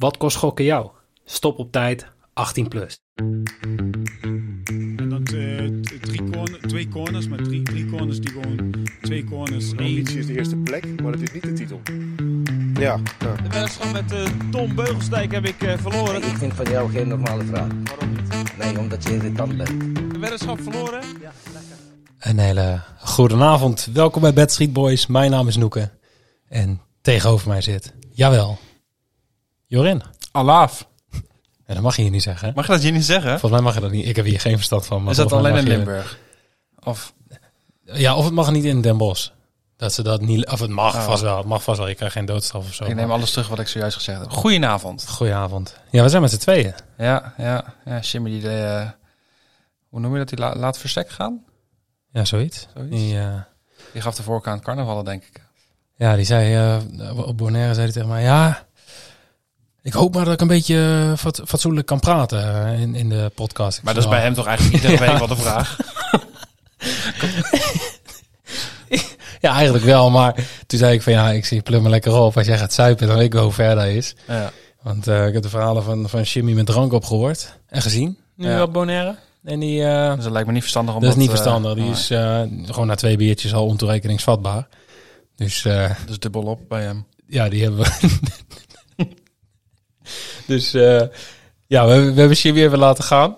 Wat kost gokken jou? Stop op tijd, 18 plus. En dat eh, drie corner, twee corners, maar drie, drie corners die gewoon twee corners. Ambitie is de eerste plek, maar het is niet de titel. Ja, ja. De wedstrijd met eh, Tom Beugelsdijk heb ik eh, verloren. Ik vind van jou geen normale vraag. Waarom niet? Nee, omdat je irritant bent. De weddenschap verloren? Een hele goede avond. Welkom bij Bad Street Boys. Mijn naam is Noeke. En tegenover mij zit, jawel, Jorin. Alaaf. En dat mag je hier niet zeggen. hè? Mag je dat hier niet zeggen? Volgens mij mag je dat niet. Ik heb hier geen verstand van. maar Is dat alleen in je- Limburg? Of Ja, of het mag niet in Den Bosch. Dat ze dat niet... Of het mag Oh. vast wel. Het mag vast wel. Je krijgt geen doodstraf of zo. ik neem alles terug wat ik zojuist gezegd heb. Goedenavond. Goedenavond. Ja, we zijn met z'n tweeën. Ja, ja, ja. Jimmy die, eh, hoe noem je dat? Die la- laat verstek gaan? Ja, zoiets. Zoiets. Die, eh, Die gaf de voorkant carnavallen, denk ik. ja, die zei... eh, op Bonaire zei hij tegen mij... Ja, ik hoop maar dat ik een beetje eh, fat- fatsoenlijk kan praten eh, in, in de podcast. Ik Maar dat is bij hem toch eigenlijk iedere week wel de vraag. Ja, eigenlijk wel. Maar toen zei ik van ja, ik zie plum me lekker op. Als jij gaat zuipen, dan weet ik wel hoe ver dat is. Ja. Want eh, ik heb de verhalen van, van Jimmy met drank opgehoord en gezien. Nu Ja. op Bonaire. En die... eh, Dus dat lijkt me niet verstandig om dat is niet verstandig. Die nee. is eh, gewoon na twee biertjes al ontoerekeningsvatbaar. Dus eh, Dus dubbel op bij hem. ja, die hebben we. dus eh, ja, we, hebben- we hebben Jimmy even laten gaan.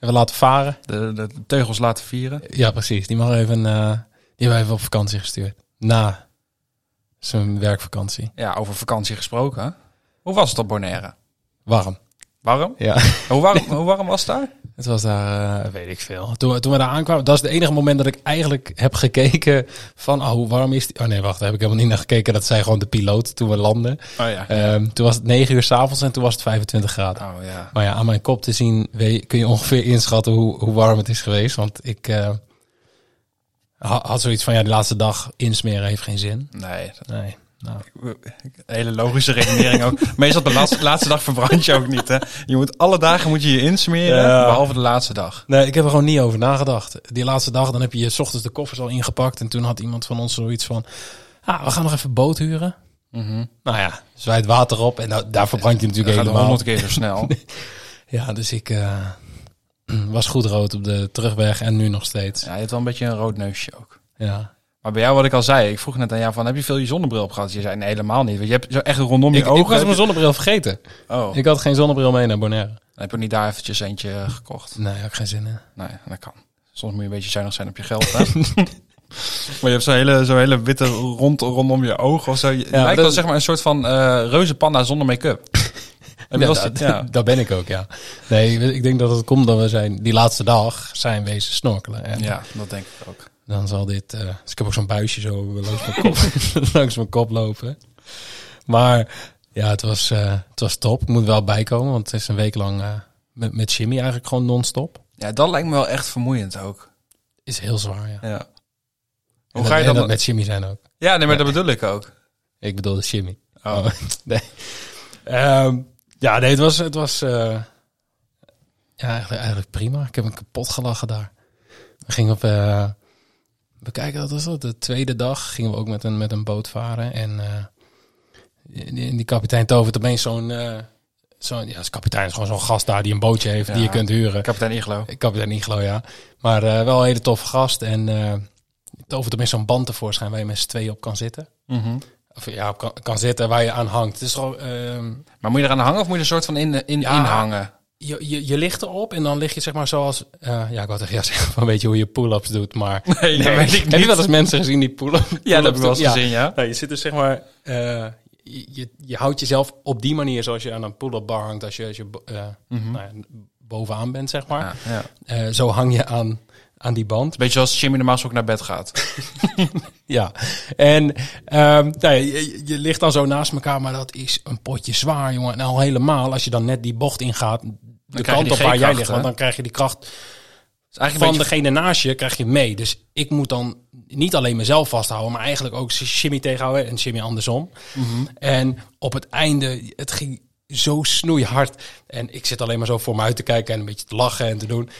Even laten varen. De, de teugels laten vieren. Ja, precies. Die mag even, eh, die hebben we even op vakantie gestuurd. Na zijn werkvakantie. Ja, over vakantie gesproken. Hoe was het op Bonaire? Warm. Warm? Ja, Hoe warm, hoe warm was het daar? Het was daar, eh, weet ik veel. Toen, we- toen we daar aankwamen, dat is het enige moment dat ik eigenlijk heb gekeken van, oh, hoe warm is die? Oh nee, wacht, daar heb ik helemaal niet naar gekeken. Dat zei gewoon de piloot toen we landden. Oh ja. Ehm, toen was het 9 uur s'avonds en toen was het 25 graden. Oh ja. Maar ja, aan mijn kop te zien weet- kun je ongeveer inschatten hoe, hoe warm het is geweest. Want ik eh, ha- had zoiets van, ja, de laatste dag insmeren heeft geen zin. Nee, Nee, nou. Hele logische redenering ook. Meestal de laatste, laatste dag verbrand je ook niet. Hè? Je moet alle dagen moet je je insmeren, Ja. behalve de laatste dag. Nee, ik heb er gewoon niet over nagedacht. Die laatste dag, dan heb je je 's ochtends de koffers al ingepakt. En toen had iemand van ons zoiets van, ah, we gaan nog even boot huren. Mhm. Nou ja, zwaait water op en da- daar verbrand je natuurlijk helemaal. honderd keer zo snel. Ja, dus ik eh, was goed rood op de terugweg en nu nog steeds. Ja, je hebt wel een beetje een rood neusje ook. Ja. Maar bij jou, wat ik al zei, ik vroeg net aan jou van, heb je veel je zonnebril op gehad? Je zei, nee, helemaal niet. Want je hebt zo echt rondom je Ik, ik ogen... was heb mijn zonnebril vergeten. Oh, Ik had geen zonnebril mee naar Bonaire. dan heb je niet daar eventjes eentje eh, gekocht. Nee, had ik geen zin in. Nee, dat kan. Soms moet je een beetje zuinig zijn op je geld, hè? maar je hebt zo'n hele, zo'n hele witte rond rondom je ogen of zo. Je maar lijkt wel zeg maar een soort van eh reuze panda zonder make-up. Heb Ja, dat, ja. dat ben ik ook, ja. Nee, ik denk dat het komt dat we zijn die laatste dag zijn wezen snorkelen. En ja, dat denk ik ook. Dan zal dit... eh, dus ik heb ook zo'n buisje zo langs mijn kop, langs mijn kop lopen. Maar ja, het was, eh, het was top. Ik moet wel bijkomen, want het is een week lang eh, met, met Jimmy eigenlijk gewoon non-stop. Ja, dat lijkt me wel echt vermoeiend ook. Is heel zwaar, ja. Ja. Hoe dat- ga je dan... dat met Jimmy zijn ook. Ja, nee, maar dat bedoel ik ook. Ik bedoelde Jimmy. Oh. nee. Ehm, ja, nee, het was, het was ja, eigenlijk, eigenlijk prima. Ik heb een kapot gelachen daar. We gingen op, we kijken, dat was dat, de tweede dag gingen we ook met een, met een boot varen. En eh, die, die kapitein tovert opeens zo'n, eh zo'n, ja, als kapitein is gewoon zo'n gast daar die een bootje heeft die je kunt huren. Kapitein Iglo. Kapitein Iglo, ja. Maar eh, wel een hele toffe gast. En eh tovert opeens zo'n band tevoorschijn waar je met z'n tweeën op kan zitten. Mhm. Of ja, op kan, kan zitten waar je aan hangt. Het is gewoon, ehm, Maar moet je eraan hangen of moet je er een soort van in, in, Ja. in hangen? Je, je, je ligt erop en dan lig je zeg maar zoals... eh, ja, ik wou tegen jou zeggen van weet je hoe je pull-ups doet, maar... Nee, dat weet ik Heb je wel eens mensen gezien die pull-ups Ja, dat heb ik wel eens Ja. gezien, ja. Nou, je zit dus zeg maar... eh, je, je, je houdt jezelf op die manier zoals je aan een pull-up bar hangt als je, als je Mhm. nou ja, bovenaan bent, zeg maar. Ja, ja. Zo hang je aan, aan die band. Beetje zoals Jimmy normaal ook naar bed gaat. Ja, en ehm, nou, ja, je, je ligt dan zo naast elkaar, maar dat is een potje zwaar, jongen. En al helemaal, als je dan net die bocht ingaat, de kant op waar jij ligt, want dan krijg je die kracht eigenlijk van beetje... degene naast je, krijg je mee. Dus ik moet dan niet alleen mezelf vasthouden, maar eigenlijk ook Jimmy tegenhouden en Jimmy andersom. Mhm. En op het einde, het ging zo snoeihard. En ik zit alleen maar zo voor me uit te kijken en een beetje te lachen en te doen.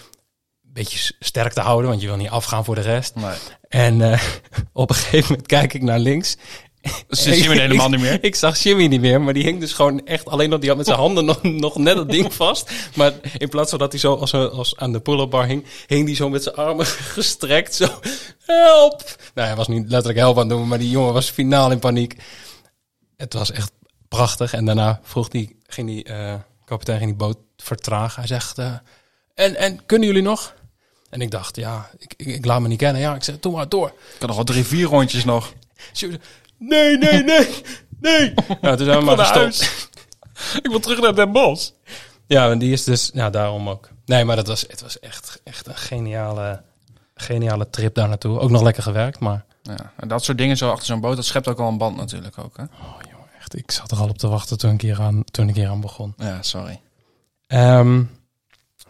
Beetje sterk te houden, want je wil niet afgaan voor de rest. Nee. En eh, op een gegeven moment kijk ik naar links. Zien we helemaal niet meer. Ik zag Jimmy niet meer, maar die hing dus gewoon echt alleen nog, die had met zijn handen nog, nog net dat ding vast. Maar in plaats van dat hij zo als, als aan de pull-up bar hing, hing die zo met zijn armen gestrekt. Zo, help! Nou, hij was niet letterlijk help aan het doen, maar die jongen was finaal in paniek. Het was echt prachtig. En daarna vroeg die, ging die eh, kapitein ging die boot vertragen. Hij zegt, eh, en, en kunnen jullie nog? En ik dacht, ja, ik, ik, ik laat me niet kennen. Ja, ik zeg, doe maar door. Ik had nog wel drie, vier rondjes nog. Zei, Nee, nee, nee, nee. Ja, toen zijn we maar gestopt. Ik wil terug naar Den Bosch. Ja, en die is dus, ja, daarom ook. Nee, maar dat was, het was echt, echt een geniale, geniale trip daar naartoe. Ook nog lekker gewerkt, maar Ja, en dat soort dingen zo achter zo'n boot, dat schept ook wel een band natuurlijk ook. Hè? oh, jongen, echt, ik zat er al op te wachten toen ik hier aan, toen ik hier aan begon. Ja, sorry. Ehm,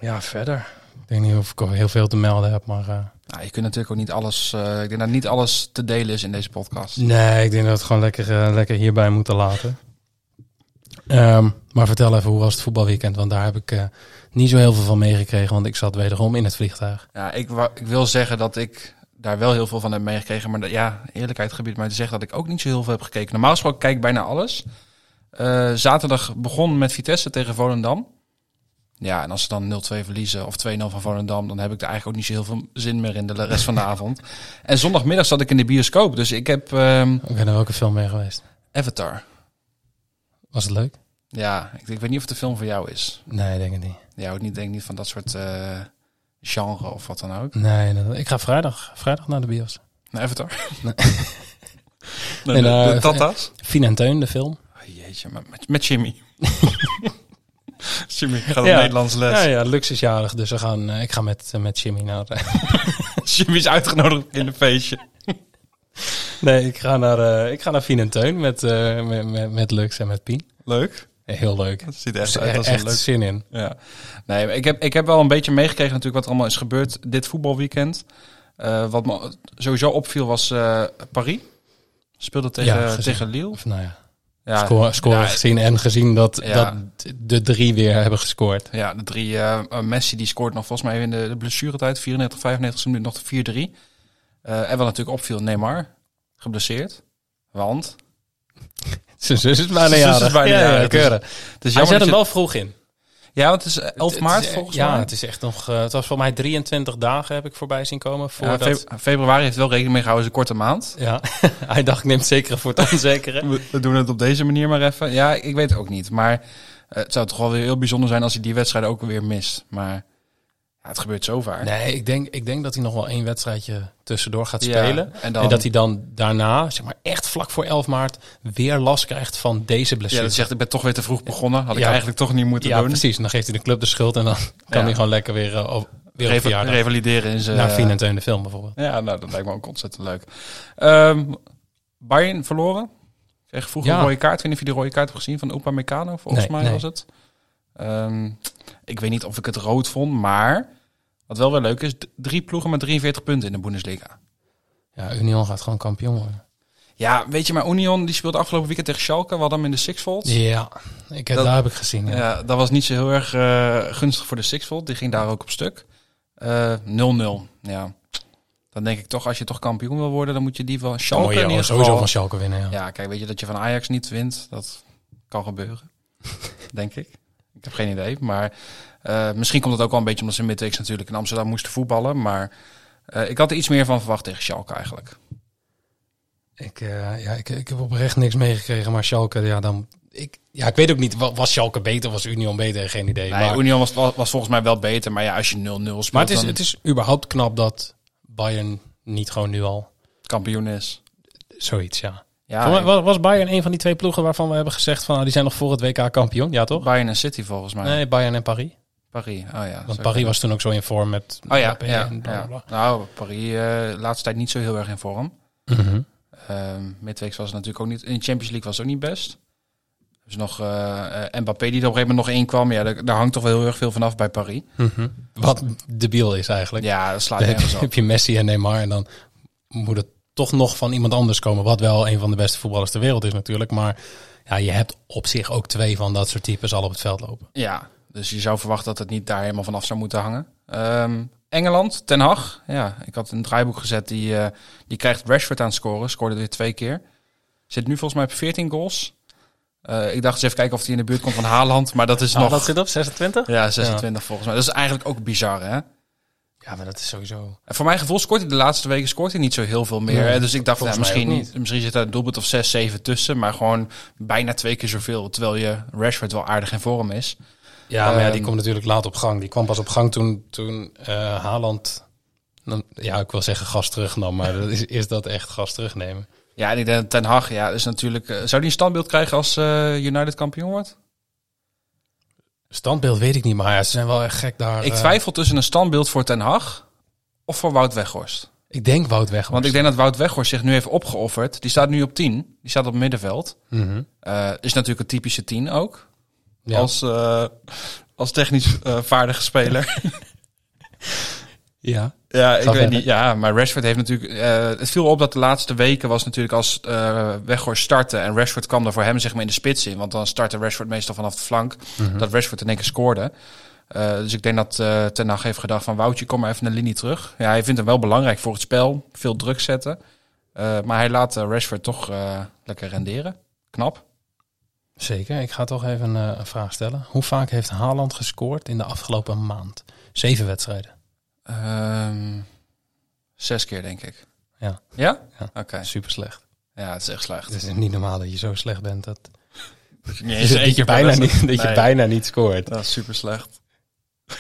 ja, verder. Ik weet niet of ik heel veel te melden heb, maar eh, Nou, je kunt natuurlijk ook niet alles... eh, ik denk dat niet alles te delen is in deze podcast. nee, ik denk dat we het gewoon lekker, eh, lekker hierbij moeten laten. Ehm, maar vertel even, hoe was het voetbalweekend? Want daar heb ik niet zo heel veel van meegekregen, want ik zat wederom in het vliegtuig. Ja, ik, ik wil zeggen dat ik daar wel heel veel van heb meegekregen. Maar dat- ja, eerlijkheid gebied mij te zeggen dat ik ook niet zo heel veel heb gekeken. Normaal gesproken kijk ik bijna alles. Zaterdag begon met Vitesse tegen Volendam. Ja, en als ze dan 0-2 verliezen of 2-0 van Volendam... dan heb ik er eigenlijk ook niet zo heel veel zin meer in de rest van de avond. En zondagmiddag zat ik in de bioscoop. Dus ik heb ehm, Ik ben er ook een film mee geweest. Avatar. Was het leuk? Ja, ik, ik weet niet of het de film voor jou is. Nee, denk ik niet. Jij houdt niet, denk ik niet van dat soort eh, genre of wat dan ook. Nee, nee, ik ga vrijdag, vrijdag naar de bios. Naar Avatar? Nee. Nee, En, de, de Tata's? Fien en Teun, de film. Oh, jeetje, met, met Jimmy. Jimmy gaat op Ja. Nederlands les. Ja, ja, Lux is jarig, dus we gaan, eh, ik ga met, eh, met Jimmy naar... eh, Jimmy is uitgenodigd in een feestje. nee, ik ga naar, ik ga naar Fien en Teun met, met, met, met Lux en met Pien. Leuk. Heel leuk. Dat ziet er echt uit als een echt leuk... zin in. Ja. Nee, ik heb, ik heb wel een beetje meegekregen natuurlijk wat er allemaal is gebeurd dit voetbalweekend. Wat me sowieso opviel was Paris. Speelde tegen, Ja, tegen Lille. Of nou ja, Ja, score, score ja, gezien en gezien dat, Ja. dat de drie weer hebben gescoord. Ja, de drie. eh, eh, Messi die scoort nog volgens mij in de, de blessuretijd. 94, 95 minuut nog de 4-3. Eh, en wat natuurlijk opviel, Neymar. Geblesseerd. Want Zijn zus is bijna Zijn zus is jarig. bijna ja, jarig, ja, dus- Hij jammer zet hem je- wel vroeg in. Ja, want het is 11 Het- maart het- volgens ja, mij. het is echt nog. eh, het was voor mij 23 dagen heb ik voorbij zien komen. Ja, Voordat, feb- februari heeft wel rekening mee gehouden, is een korte maand. ja, hij dacht ik neem het zekere voor het onzekere. We, we doen het op deze manier maar even. Ja, ik weet het ook niet. Maar eh, het zou toch wel weer heel bijzonder zijn als hij die wedstrijden ook weer mist. Maar ja, het gebeurt zo vaak. Nee, ik denk, ik denk dat hij nog wel één wedstrijdje tussendoor gaat Ja, spelen. en dan- En dat hij dan daarna, zeg maar echt vlak voor 11 maart, weer last krijgt van deze Ja, blessure. dat zegt, ik ben toch weer te vroeg begonnen. Had ik Ja. eigenlijk toch niet moeten Ja, doen. precies. En dan geeft hij de club de schuld en dan kan Ja. hij gewoon lekker weer, uh, weer op Reva- verjaardag. revalideren in zijn... Naar eh, en de film bijvoorbeeld. Ja, nou, dat lijkt me ook ontzettend leuk. Ehm Bayern verloren. Kreeg vroeger Ja. een rode kaart. Ik weet niet of je die rode kaart hebt gezien van Opa Meccano, volgens Nee, mij nee. was het. Ehm, ik weet niet of ik het rood vond, maar wat wel weer leuk is, drie ploegen met 43 punten in de Bundesliga. Ja, Union gaat gewoon kampioen worden. Ja, weet je, maar Union die speelde afgelopen weekend tegen Schalke. We hadden hem in de Sixfold. Ja, ik, heb Dat- daar heb ik gezien. Ja. Ja, dat was niet zo heel erg eh, gunstig voor de Sixfold. Die ging daar ook op stuk. Eh, 0-0. ja. Dan denk ik toch, als je toch kampioen wil worden, dan moet je die van Dan Schalke in ieder sowieso van Schalke winnen. Ja. Ja, kijk, weet je dat je van Ajax niet wint? Dat kan gebeuren. denk ik. Ik heb geen idee. Maar eh, misschien komt het ook wel een beetje omdat ze midweeks natuurlijk in Amsterdam moesten voetballen. Maar eh, ik had er iets meer van verwacht tegen Schalke eigenlijk. Ik, eh, ja, ik, ik heb oprecht niks meegekregen, maar Schalke, ja, dan... Ik, ja, ik weet ook niet, wa- was Schalke beter, was Union beter? Geen idee. Nee, maar Union was, was, was volgens mij wel beter. Maar ja, als je 0-0 speelt, maar het, is, dan het is überhaupt knap dat Bayern niet gewoon nu al kampioen is. zoiets, ja. Ja, was- was Bayern een van die twee ploegen waarvan we hebben gezegd van, nou, die zijn nog voor het WK kampioen? Ja, toch? Bayern en City volgens mij. Nee, Bayern en Paris. Paris. Oh ja. Want. Paris was toen ook zo in vorm met Oh ja, ja, Nou, Paris eh laatste tijd niet zo heel erg in vorm. bla. Mhm. Ehm midweeks was het natuurlijk ook niet. In de Champions League was het ook niet best. Dus nog eh, Mbappé die er op een gegeven moment nog één kwam. Ja, daar, daar hangt toch wel heel erg veel vanaf bij Paris. Mhm. Wat debiel is eigenlijk. Ja, dat slaat nergens je, op. heb je Messi en Neymar en dan moet het toch nog van iemand anders komen. Wat wel een van de beste voetballers ter wereld is natuurlijk. Maar ja, je hebt op zich ook twee van dat soort types al op het veld lopen. Ja, dus je zou verwachten dat het niet daar helemaal vanaf zou moeten hangen. Ehm, Engeland, Ten Hag. Ja, ik had een draaiboek gezet. Die, eh, die krijgt Rashford aan het scoren. Scoorde weer twee keer. Zit nu volgens mij op 14 goals. Eh, ik dacht eens even kijken of hij in de buurt komt van Haaland. Maar dat is Ah, nog... dat zit op 26? Ja, 26 volgens mij. Dat is eigenlijk ook bizar, hè? Ja, maar dat is sowieso... En voor mijn gevoel scoort hij de laatste weken scoort hij niet zo heel veel meer. Nee, dus ik dacht, mij misschien, niet. misschien zit daar een doelpunt of 6, 7 tussen. Maar gewoon bijna twee keer zoveel. Terwijl je Rashford wel aardig in vorm is. Ja, maar ja, die Ehm, komt natuurlijk laat op gang. Die kwam pas op gang toen, toen eh, Haaland... Ja, ik wil zeggen gas terugnam, maar dat is, is dat echt gas terugnemen? Ja, en ik denk Ten Hag, ja, is natuurlijk... eh, zou die een standbeeld krijgen als eh, United kampioen wordt? Standbeeld weet ik niet, maar ja, ze zijn wel echt gek daar. ik eh, twijfel tussen een standbeeld voor Ten Hag of voor Wout Weghorst. ik denk Wout weg. Want ik denk dat Wout Weghorst zich nu heeft opgeofferd. Die staat nu op 10. Die staat op middenveld. Mhm. Eh, is natuurlijk een typische 10 ook. Ja. Als, eh, als technisch vaardige speler. ja. Ja, ik weet niet. Ja, maar Rashford heeft natuurlijk. eh, het viel op dat de laatste weken was natuurlijk als eh Weghorst startte en Rashford kwam er voor hem zeg maar in de spits in, want dan startte Rashford meestal vanaf de flank. Mhm. Dat Rashford in één keer scoorde. Eh, dus ik denk dat eh Ten Hag heeft gedacht van Woutje, kom maar even naar de linie terug. Ja, hij vindt hem wel belangrijk voor het spel, veel druk zetten. Eh, maar hij laat eh, Rashford toch eh, lekker renderen. Knap. Zeker. Ik ga toch even eh, een vraag stellen. Hoe vaak heeft Haaland gescoord in de afgelopen maand? Zeven wedstrijden. Ehm, zes keer denk ik. Ja. Ja? Ja. Oké. Super slecht. Ja, het is echt slecht. Het is niet normaal dat je zo slecht bent dat, Nee, dat, je, bijna niet, dat je bijna niet scoort. Dat is super slecht.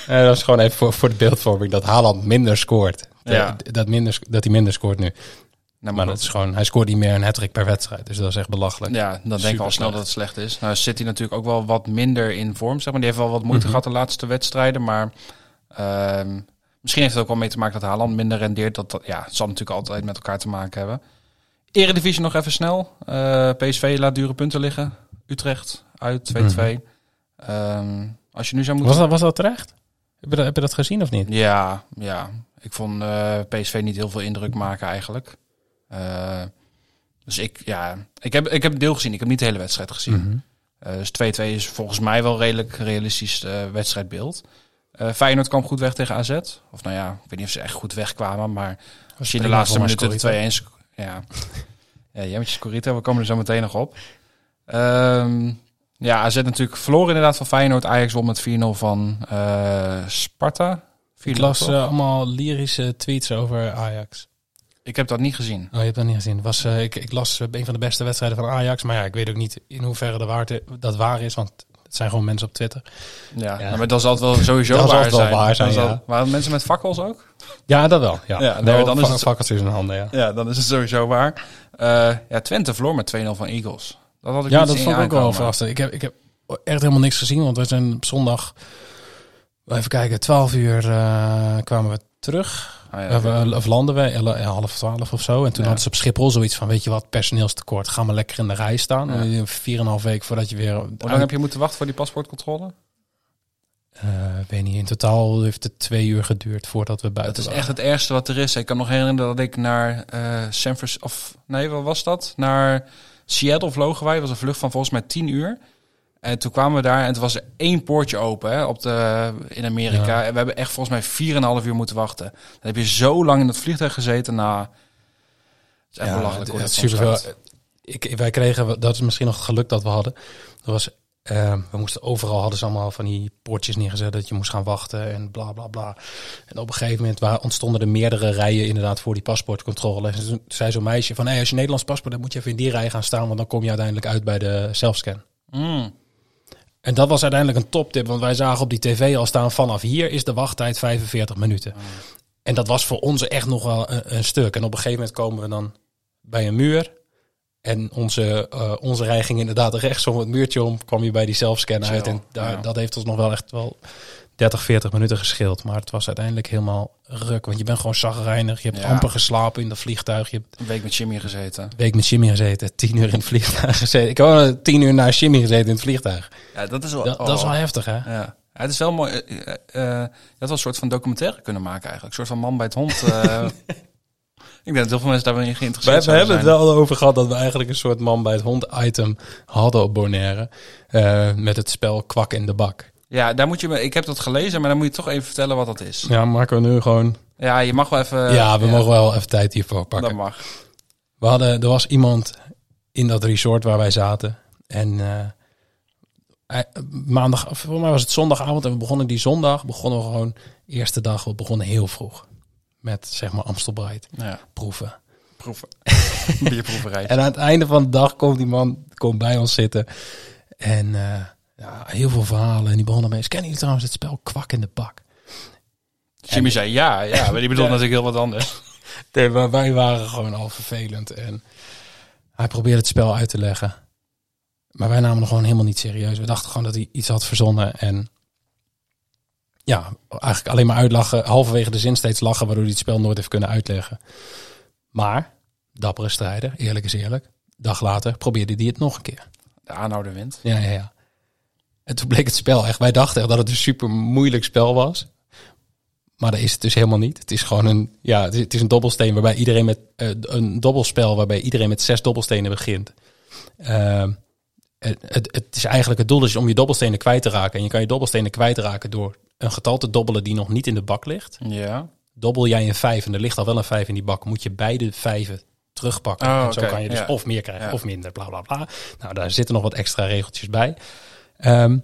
Eh, dat is gewoon even voor, voor de beeldvorming dat Haaland minder scoort. Ja. Dat, dat, minder, dat hij minder scoort nu. Nou, Maar dat is gewoon, hij scoort niet meer een hat per wedstrijd. Dus dat is echt belachelijk. Ja, dan denken we al snel dat het slecht is. Nou zit hij natuurlijk ook wel wat minder in vorm. Zeg maar. Die heeft wel wat moeite Mhm. gehad de laatste wedstrijden. Maar ehm, misschien heeft het ook wel mee te maken dat Haaland minder rendeert. Dat, dat, ja, het zal natuurlijk altijd met elkaar te maken hebben. Eredivisie nog even snel. Eh, PSV laat dure punten liggen. Utrecht uit 2-2. Ehm, als je nu zou moeten... Was, dat, was dat terecht? Heb je dat, heb je dat gezien of niet? Ja, ja. Ik vond eh, PSV niet heel veel indruk maken eigenlijk. Eh, dus ik, ja, ik heb, ik heb een deel gezien. Ik heb niet de hele wedstrijd gezien. Mhm. Dus 2-2 is volgens mij wel redelijk realistisch wedstrijdbeeld. Eh Feyenoord kwam goed weg tegen AZ. Of nou ja, ik weet niet of ze echt goed wegkwamen. Maar als je in de laatste minuten de 2-1... sc- Ja. ja, je Scorito. We komen er zo meteen nog op. Ehm, ja, AZ natuurlijk verloren inderdaad van Feyenoord. Ajax won met 4-0 van eh, Sparta. 4-0 Ik las eh, allemaal lyrische tweets over Ajax. Ik heb dat niet gezien. Oh, je hebt dat niet gezien. Was, ik, ik las een van de beste wedstrijden van Ajax. Maar ja, ik weet ook niet in hoeverre de waarde, dat waar is. Want het zijn gewoon mensen op Twitter. Ja, Ja. Nou, maar dat zal altijd wel sowieso Dat zal waar wel zijn. waar zijn, zal- ja. Waren mensen met fakkels ook? Ja, dat wel. Ja, Ja, nee, Wel dan is het- vakkeltjes in handen, ja. Ja, dan is het sowieso waar. Eh, ja, Twente verloor met 2-0 van Eagles. Dat had ik Ja, dat vond ik ook wel verrassend. Ik heb, ik heb echt helemaal niks gezien, want we zijn op zondag... Even kijken, 12 uur eh, kwamen we terug. Ah, ja. Of, eh, of landen we, eh, ja, half twaalf of zo. En toen Ja. hadden ze op Schiphol zoiets van, weet je wat, personeelstekort. Ga maar lekker in de rij staan. Ja. Vier en een half week voordat je weer... Hoe lang heb je moeten wachten voor die paspoortcontrole? Eh, weet niet, in totaal heeft het twee uur geduurd voordat we buiten Dat is waren. echt het ergste wat er is. Ik kan nog herinneren dat ik naar eh San Francisco... Of nee, wat was dat? Naar Seattle vlogen wij. Dat was een vlucht van volgens mij 10 uur. En toen kwamen we daar en het was er één poortje open hè, op de, in Amerika. Ja. En we hebben echt volgens mij 4,5 uur moeten wachten. Dan heb je zo lang in het vliegtuig gezeten. Nou, het is echt belachelijk. het- dat het gaat. Ik, wij kregen, dat is misschien nog geluk dat we hadden. Dat was, eh, we moesten overal hadden ze allemaal van die poortjes neergezet dat je moest gaan wachten en bla bla bla. En op een gegeven moment waar, ontstonden er meerdere rijen inderdaad voor die paspoortcontrole. En toen zei zo'n meisje van, hey, als je Nederlands paspoort hebt, moet je even in die rij gaan staan, want dan kom je uiteindelijk uit bij de zelfscan. Mm. En dat was uiteindelijk een toptip, want wij zagen op die tv al staan vanaf hier is de wachttijd 45 minuten. En dat was voor ons echt nog wel een, een stuk. En op een gegeven moment komen we dan bij een muur. En onze, eh, onze rij ging inderdaad rechtsom het muurtje om. Kwam je bij die zelfscan uit. En daar, ja. dat heeft ons nog wel echt wel 30, 40 minuten gescheeld. Maar het was uiteindelijk helemaal ruk. Want je bent gewoon zagrijnig. Je hebt Ja. amper geslapen in dat vliegtuig. Je hebt Een week met Jimmy gezeten. een week met Jimmy gezeten. Tien uur in het vliegtuig gezeten. Ik heb tien uur naar Jimmy gezeten in het vliegtuig. Ja, dat is wel... Dat, dat is wel heftig, hè? Ja. Ja, het is wel mooi. je had wel een soort van documentaire kunnen maken eigenlijk. Een soort van man bij het hond. eh. ik denk dat heel veel mensen daar wel in We, geïnteresseerd we zouden hebben het zijn. wel over gehad dat we eigenlijk een soort man bij het hond item hadden op Bonaire. Eh, met het spel kwak in de bak. Ja, daar moet je me, ik heb dat gelezen, maar dan moet je toch even vertellen wat dat is. Ja, maken we nu gewoon... Ja, je mag wel even... ja, we mogen wel even tijd hiervoor pakken. Dat mag. We hadden, er was iemand in dat resort waar wij zaten. En eh, maandag, voor mij was het zondagavond en we begonnen die zondag, begonnen we gewoon, eerste dag, we begonnen heel vroeg. Met zeg maar Amstelbright Ja, proeven. proeven. Bierproeverij. En aan het einde van de dag komt die man komt bij ons zitten. En eh, ja, heel veel verhalen. En die begonnen mee. Kennen jullie trouwens het spel Kwak in de Bak? Jimmy zei ja, ja, maar die bedoelt natuurlijk heel wat anders. Nee, maar wij waren gewoon al vervelend. En hij probeerde het spel uit te leggen. Maar wij namen het gewoon helemaal niet serieus. We dachten gewoon dat hij iets had verzonnen. En ja, eigenlijk alleen maar uitlachen. Halverwege de zin steeds lachen, waardoor hij het spel nooit heeft kunnen uitleggen. Maar, dappere strijder, eerlijk is eerlijk. Dag later probeerde hij het nog een keer. De aanhouder wint. Ja, ja, ja. En toen bleek het spel echt. Wij dachten echt dat het een super moeilijk spel was. Maar dat is het dus helemaal niet. Het is gewoon een, ja, het is, het is een dobbelsteen waarbij iedereen met eh, een dobbelspel waarbij iedereen met zes dobbelstenen begint. Ehm, het, het, is eigenlijk het doel is om je dobbelstenen kwijt te raken. En je kan je dobbelstenen kwijtraken door een getal te dobbelen die nog niet in de bak ligt. Ja. Dobbel jij een vijf en er ligt al wel een vijf in die bak, moet je beide vijven terugpakken. Oh, en zo kan je dus ja. of meer krijgen Ja. of minder, bla bla bla. Nou, daar zitten nog wat extra regeltjes bij. Ehm,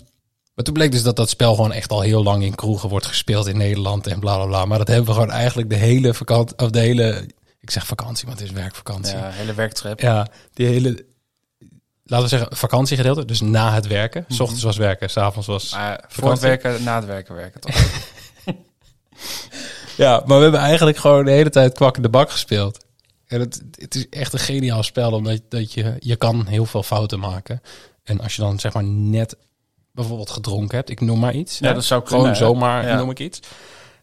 maar toen bleek dus dat dat spel gewoon echt al heel lang in kroegen wordt gespeeld in Nederland en bla bla bla. Maar dat hebben we gewoon eigenlijk de hele vakantie, of de hele, ik zeg vakantie, want het is werkvakantie. ja, hele werktrip. Ja, die hele, laten we zeggen, vakantiegedeelte. Dus na het werken. S ochtends was werken, s'avonds was Maar voor het werken, na het werken werken toch? Ja, maar we hebben eigenlijk gewoon de hele tijd kwak in de bak gespeeld. En het, het is echt een geniaal spel, omdat dat je, je kan heel veel fouten maken. En als je dan zeg maar net bijvoorbeeld gedronken hebt, ik noem maar iets. Ja, hè, dat zou Gewoon kunnen, hè? zomaar Ja. noem ik iets.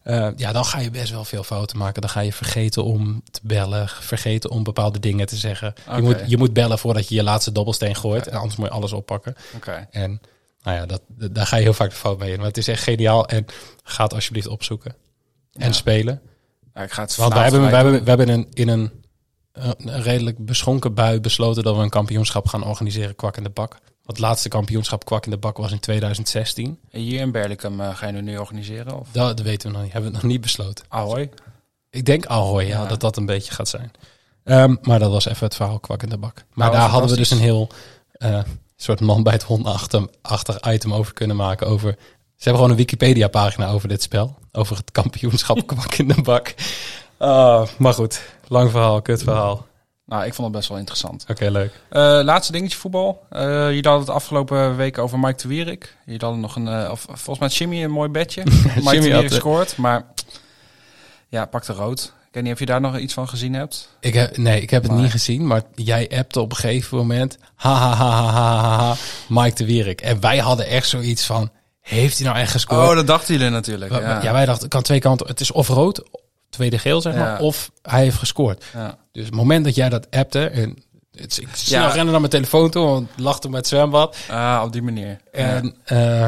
Eh, ja, dan ga je best wel veel fouten maken. Dan ga je vergeten om te bellen, vergeten om bepaalde dingen te zeggen. Je, moet, je moet bellen voordat je je laatste dobbelsteen gooit. En anders moet je alles oppakken. Oké. En nou ja, dat, daar ga je heel vaak de fout mee in. Maar het is echt geniaal. En ga het alsjeblieft opzoeken. En Ja. spelen. Ja, ik ga het Want wij vanavond hebben, wij hebben, wij hebben in, in een, eh, een redelijk beschonken bui besloten dat we een kampioenschap gaan organiseren, kwak in de bak. Het laatste kampioenschap kwak in de bak was in 2016. doen. Hier in Berlicum eh, ga je nu organiseren? Of? Dat, dat weten we nog niet, hebben we nog niet besloten. Ahoy. Ik denk Ahoy, ja, Ja. dat dat een beetje gaat zijn. Ehm, maar dat was even het verhaal kwak in de bak. Maar Nou, daar hadden we dus een heel eh, soort man bij het hondachtig item over kunnen maken. Over, ze hebben gewoon een Wikipedia pagina over dit spel. Over het kampioenschap kwak in de bak. Ah, maar goed, lang verhaal, kut verhaal. Oké, Nou, ik vond het best wel interessant. leuk. Eh, laatste dingetje voetbal. Eh jullie hadden het afgelopen week over Mike de Wierik. Jullie hadden nog een, eh, of, volgens mij Jimmy een mooi bedje. Mike de Jimmy Wierik eh, scoort, maar ja, pakte rood. Ik weet niet of je daar nog iets van gezien hebt. Ik heb, nee, ik heb het niet gezien, maar jij appte op een gegeven moment. Ha, ha, ha, ha, ha, ha, Mike de Wierik. En wij hadden echt zoiets van, heeft hij nou echt gescoord? Oh, dat dachten jullie natuurlijk. Ja. Ja. ja, wij dachten, het kan twee kanten. Het is of rood, tweede geel zeg maar, Ja. of hij heeft gescoord. Ja. Dus het moment dat jij dat appte, en het, ik snel Ja. rennen naar mijn telefoon toe, want ik toen met het zwembad. Ah, op die manier. En eh,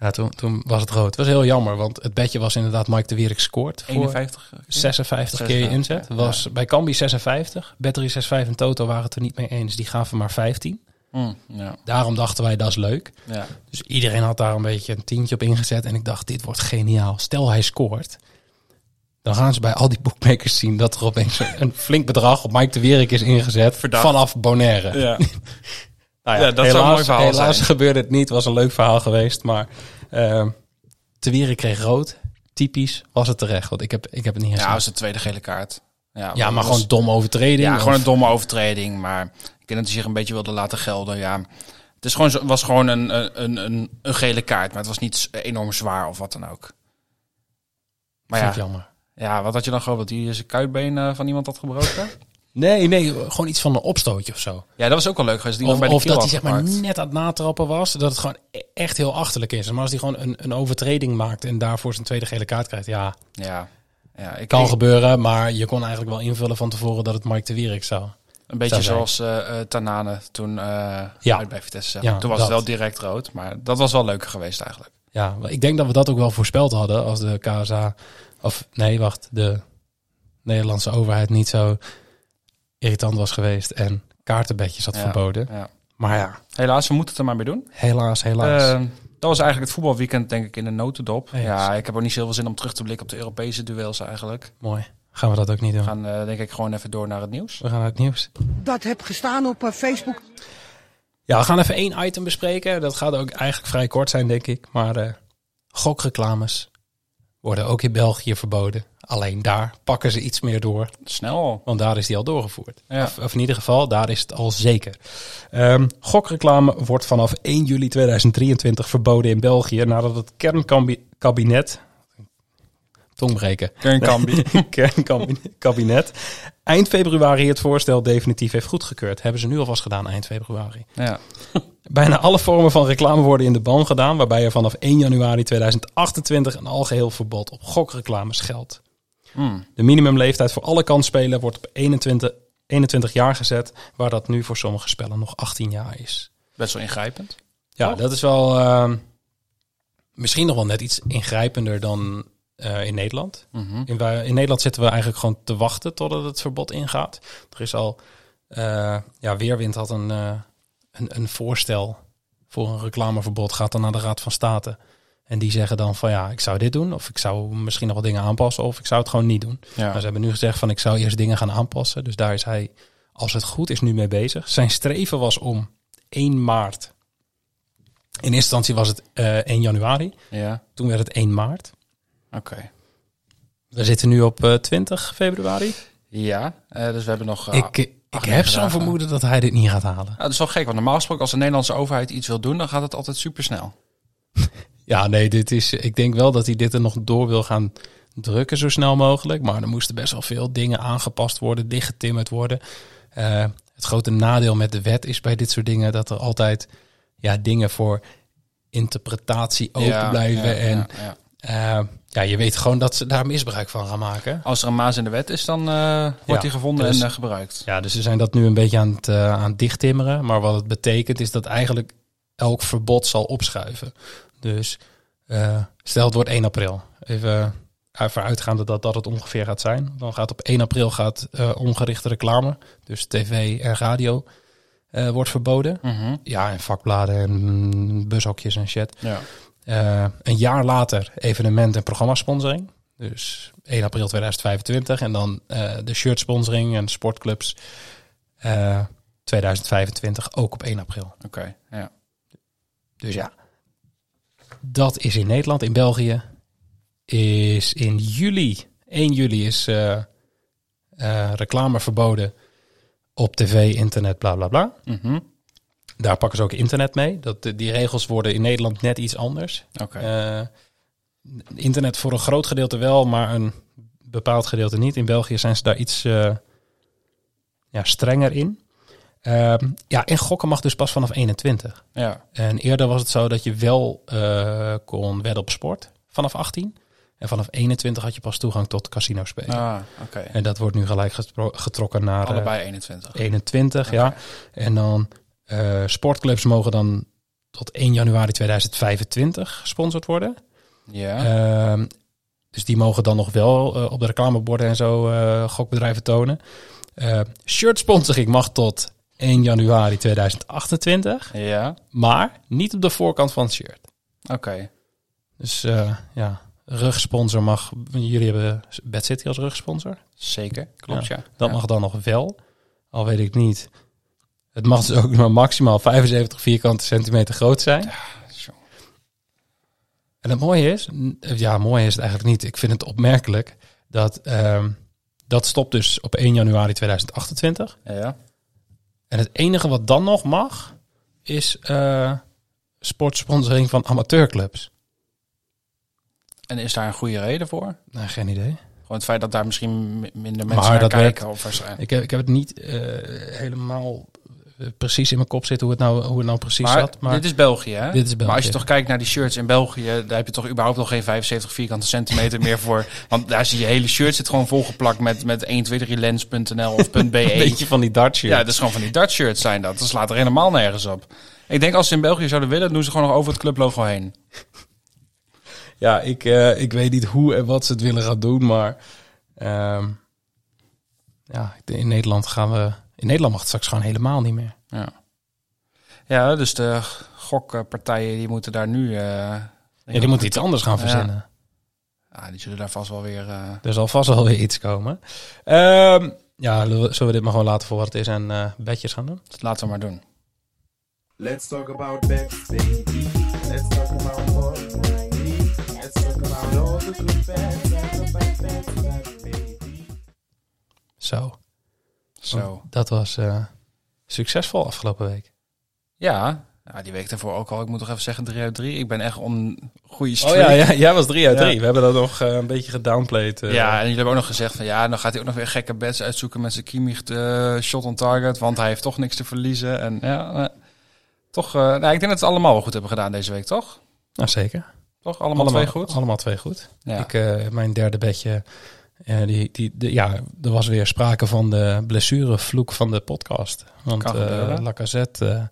ja, toen, toen was het rood. Het was heel jammer, want het bedje was inderdaad Mike de Wierik scoort. Voor 51. 56 keer je 56, inzet. Was bij Cambi 56. Battery 65 en Toto waren het er niet mee eens. Die gaven maar 15. Hm, ja. Daarom dachten wij, dat is leuk. Ja. Dus iedereen had daar een beetje een tientje op ingezet. En ik dacht, dit wordt geniaal. Stel hij scoort. Dan gaan ze bij al die bookmakers zien dat er opeens een- flink bedrag op Mike de Wierik is ingezet. Verdacht. Vanaf Bonaire. Ja. Nou Ja, dat zou een mooi verhaal helaas zijn. gebeurde het niet. was een leuk verhaal geweest. Maar uh, de Wierik kreeg rood. Typisch was het terecht. Want ik heb, ik heb het niet gezien. Ja, is de tweede gele kaart. Ja, maar dat gewoon was- dom overtreding. Ja, of- gewoon een domme overtreding. Maar ik denk dat hij zich een beetje wilde laten gelden. Ja, het is gewoon, was gewoon een, een, een, een gele kaart. Maar het was niet enorm zwaar of wat dan ook. Maar Vind ik ja, jammer. Ja, wat had je dan gehoopt? Dat hij zijn kuitbeen eh, van iemand had gebroken? Nee, nee, gewoon iets van een opstootje of zo. ja, dat was ook wel leuk geweest. Die Of, bij de of dat hij zeg maar net aan het natrappen was. Dat het gewoon e- echt heel achterlijk is. Maar als hij gewoon een, een overtreding maakt en daarvoor zijn tweede gele kaart krijgt. Ja, Ja, ja ik kan ik- gebeuren. Maar je kon eigenlijk wel invullen van tevoren dat het Mike de Wierik zou. Een beetje zou zoals eh eh, Tanane toen Ja. uit bij Vitesse. Ja, toen was dat. het wel direct rood. Maar dat was wel leuker geweest eigenlijk. Ja, ik denk dat we dat ook wel voorspeld hadden. Als de KSA, of nee, wacht, de Nederlandse overheid niet zo irritant was geweest. En kaartenbedjes had Ja, verboden. Ja. Maar ja, Helaas, we moeten het er maar mee doen. helaas, helaas. Eh, dat was eigenlijk het voetbalweekend, denk ik, in de notendop. Ja, ik heb ook niet zoveel zin om terug te blikken op de Europese duels eigenlijk. Mooi. gaan we dat ook niet doen. We gaan eh, denk ik gewoon even door naar het nieuws. We gaan naar het nieuws. Dat heb gestaan op eh, Facebook. Ja, we gaan even één item bespreken. Dat gaat ook eigenlijk vrij kort zijn, denk ik. Maar eh, gokreclames worden ook in België verboden. Alleen daar pakken ze iets meer door. Snel. Want daar is die al doorgevoerd. Ja. Of, of in ieder geval, daar is het al zeker. Ehm, gokreclame wordt vanaf 1 juli 2023 verboden in België nadat het kernkabinet... Tongbreken. Kernkambi. kernkabinet eind februari het voorstel definitief heeft goedgekeurd. Hebben ze nu alvast gedaan eind februari. ja. Bijna alle vormen van reclame worden in de ban gedaan, waarbij er vanaf 1 januari 2028 een algeheel verbod op gokreclames geldt. Hmm. De minimumleeftijd voor alle kansspelen wordt op 21, 21 jaar gezet, waar dat nu voor sommige spellen nog 18 jaar is. Best wel ingrijpend. Ja, dat is wel ehm, misschien nog wel net iets ingrijpender dan eh, in Nederland. Mhm. In Nederland zitten we eigenlijk gewoon te wachten totdat het verbod ingaat. Er is al, eh, ja, Weerwind had een, eh, een, een voorstel voor een reclameverbod, gaat dan naar de Raad van State. En die zeggen dan van ja, ik zou dit doen, of ik zou misschien nog wat dingen aanpassen, of ik zou het gewoon niet doen. Ja. Maar ze hebben nu gezegd van ik zou eerst dingen gaan aanpassen. Dus daar is hij, als het goed is, nu mee bezig. Zijn streven was om 1 maart. In eerste instantie was het eh 1 januari. ja. Toen werd het 1 maart. Oké. We zitten nu op eh, 20 februari. Ja, eh, dus we hebben nog... eh, ik ik heb zo'n vermoeden dat hij dit niet gaat halen. Ja, dat is wel gek, want normaal gesproken als de Nederlandse overheid iets wil doen, dan gaat het altijd super snel. Ja, nee, dit is. Ik denk wel dat hij dit er nog door wil gaan drukken zo snel mogelijk. Maar er moesten best wel veel dingen aangepast worden, dichtgetimmerd worden. Eh, het grote nadeel met de wet is bij dit soort dingen dat er altijd ja, dingen voor interpretatie open Ja, blijven. ja, en ja, eh, ja, je weet gewoon dat ze daar misbruik van gaan maken. Als er een maas in de wet is, dan eh, wordt Ja, die gevonden dus- en eh, gebruikt. Ja, dus ze zijn dat nu een beetje aan het, aan het dichttimmeren. Maar wat het betekent is dat eigenlijk elk verbod zal opschuiven. Dus stel het wordt 1 april. Even ervan uitgaande dat dat het ongeveer gaat zijn. Dan gaat op 1 april gaat ongerichte reclame, dus tv en radio, wordt verboden. Mhm. Ja, en vakbladen en bushokjes en shit. Ja. Eh, een jaar later evenement- en programmasponsoring. Dus 1 april 2025. En dan eh, de shirt sponsoring en sportclubs eh 2025 ook op 1 april. Oké, ja. Dus ja, dat is in Nederland. In België is in juli, 1 juli is eh, eh, reclame verboden op tv, internet, bla bla bla. Mhm. Daar pakken ze ook internet mee. Dat, die regels worden in Nederland net iets anders. Eh, internet voor een groot gedeelte wel, maar een bepaald gedeelte niet. In België zijn ze daar iets eh, ja, strenger in. Ehm, ja, en gokken mag dus pas vanaf 21. Ja. En eerder was het zo dat je wel eh, kon wedden op sport vanaf 18. En vanaf 21 had je pas toegang tot casino spelen. Ah. En dat wordt nu gelijk getro- getrokken naar eh, Allebei 21. 21, ja. En dan eh, sportclubs mogen dan tot 1 januari 2025 gesponsord worden. Ja. Ehm, dus die mogen dan nog wel eh, op de reclameborden en zo eh, gokbedrijven tonen. Eh shirt sponsoring mag tot 1 januari 2028, ja. maar niet op de voorkant van het shirt. Oké. Dus ja, rugsponsor mag. Jullie hebben Bad City als rugsponsor. Zeker. Klopt, ja. Dat Ja. mag dan nog wel. Al weet ik niet. Het mag dus ook maar maximaal 75 vierkante centimeter groot zijn. En het mooie is, ja, mooi is het eigenlijk niet. Ik vind het opmerkelijk dat ehm, dat stopt dus op 1 januari 2028. Ja. En het enige wat dan nog mag, is eh sportsponsoring van amateurclubs. En is daar een goede reden voor? Nou, geen idee. Gewoon het feit dat daar misschien mi- minder Maar mensen naar dat kijken of waarschijnlijk. Ik heb, ik heb het niet eh, helemaal precies in mijn kop zitten hoe het nou, hoe het nou precies Maar, zat. Maar dit is België, hè? Dit is België. Maar als je toch kijkt naar die shirts in België, daar heb je toch überhaupt nog geen 75 vierkante centimeter meer voor. Want daar zie je hele shirt zit gewoon volgeplakt met, met 123lens.nl of .be. een beetje van die dartje. Ja, dat is gewoon van die Dart shirts zijn dat. Dat slaat er helemaal nergens op. Ik denk als ze in België zouden willen, doen ze gewoon nog over het clublogo heen. Ja, ik, eh, ik weet niet hoe en wat ze het willen gaan doen, maar ehm, ja, in Nederland gaan we. In Nederland mag het straks gewoon helemaal niet meer. Ja, ja dus de gokpartijen die moeten daar nu... eh, Ja, die moeten iets anders gaan verzinnen. Ah, die zullen daar vast wel weer... eh, Er zal vast wel weer iets komen. Ehm, ja, zullen we- dit maar gewoon laten voor wat het is en eh bedjes gaan doen? laten we maar doen. Let's talk about bets, baby. Let's talk about money. Let's talk about all the good bets. Zo, Zo. dat was eh, succesvol afgelopen week. Ja, ja, die week daarvoor ook al. Ik moet toch even zeggen 3 uit 3. Ik ben echt on goede Oh streak. ja, ja, jij was 3 uit Ja. 3. We hebben dat nog eh, een beetje gedownplayed. eh. Ja, en jullie hebben ook nog gezegd van ja, dan gaat hij ook nog weer gekke bets uitzoeken met zijn Kimmich eh, shot on target, want hij heeft toch niks te verliezen. En ja, toch, nou, ik denk dat we het allemaal wel goed hebben gedaan deze week, toch? Nou, zeker. Toch? Allemaal, twee goed? Allemaal twee goed. Ja. Ik, mijn derde bedje, eh, die, die, de, ja, er was weer sprake van de blessurevloek van de podcast. Want eh. Lacazette eh,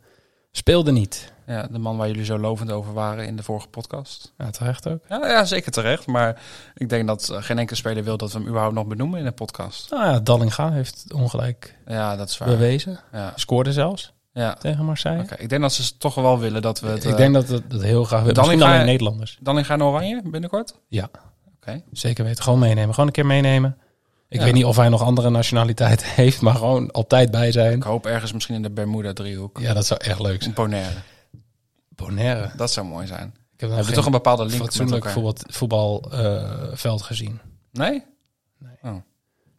speelde niet. ja, de man waar jullie zo lovend over waren in de vorige podcast. Ja, terecht ook. Ja, ja zeker terecht. Maar ik denk dat geen enkele speler wil dat we hem überhaupt nog benoemen in een podcast. Nou ja, Dallinga heeft ongelijk Ja, dat is waar. bewezen. Ja, Scoorde zelfs ja. tegen Marseille. Oké, ik denk dat ze toch wel willen dat we het... ik denk dat het dat heel graag willen. Dallinga- Misschien alleen Nederlanders. Dan in gaan oranje binnenkort? Ja. Zeker weten. Gewoon meenemen. Gewoon een keer meenemen. Ik Ja. weet niet of hij nog andere nationaliteit heeft, maar gewoon altijd bij zijn. Ik hoop ergens misschien in de Bermuda-driehoek. Ja, dat zou echt leuk In zijn. Bonaire. Bonaire. Dat zou mooi zijn. Ik heb toch een bepaalde link fatsoenlijk voetbalveld gezien. Nee?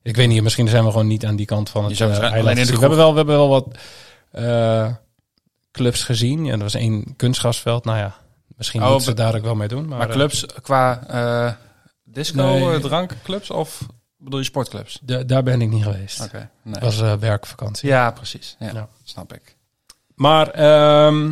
Ik weet niet, misschien zijn we gewoon niet aan die kant van het uh, eiland. gezien. we, hebben wel, we hebben wel wat eh, clubs gezien. Ja, er was één kunstgrasveld. Nou ja, misschien Oh, moeten ze daar ook wel mee doen. Maar, Maar eh, clubs qua disco, Nee. eh, drankclubs of bedoel je sportclubs? da- daar ben ik niet geweest. Oké. Nee. Was eh, werkvakantie. Ja, precies. Ja, Ja. snap ik. Maar ehm,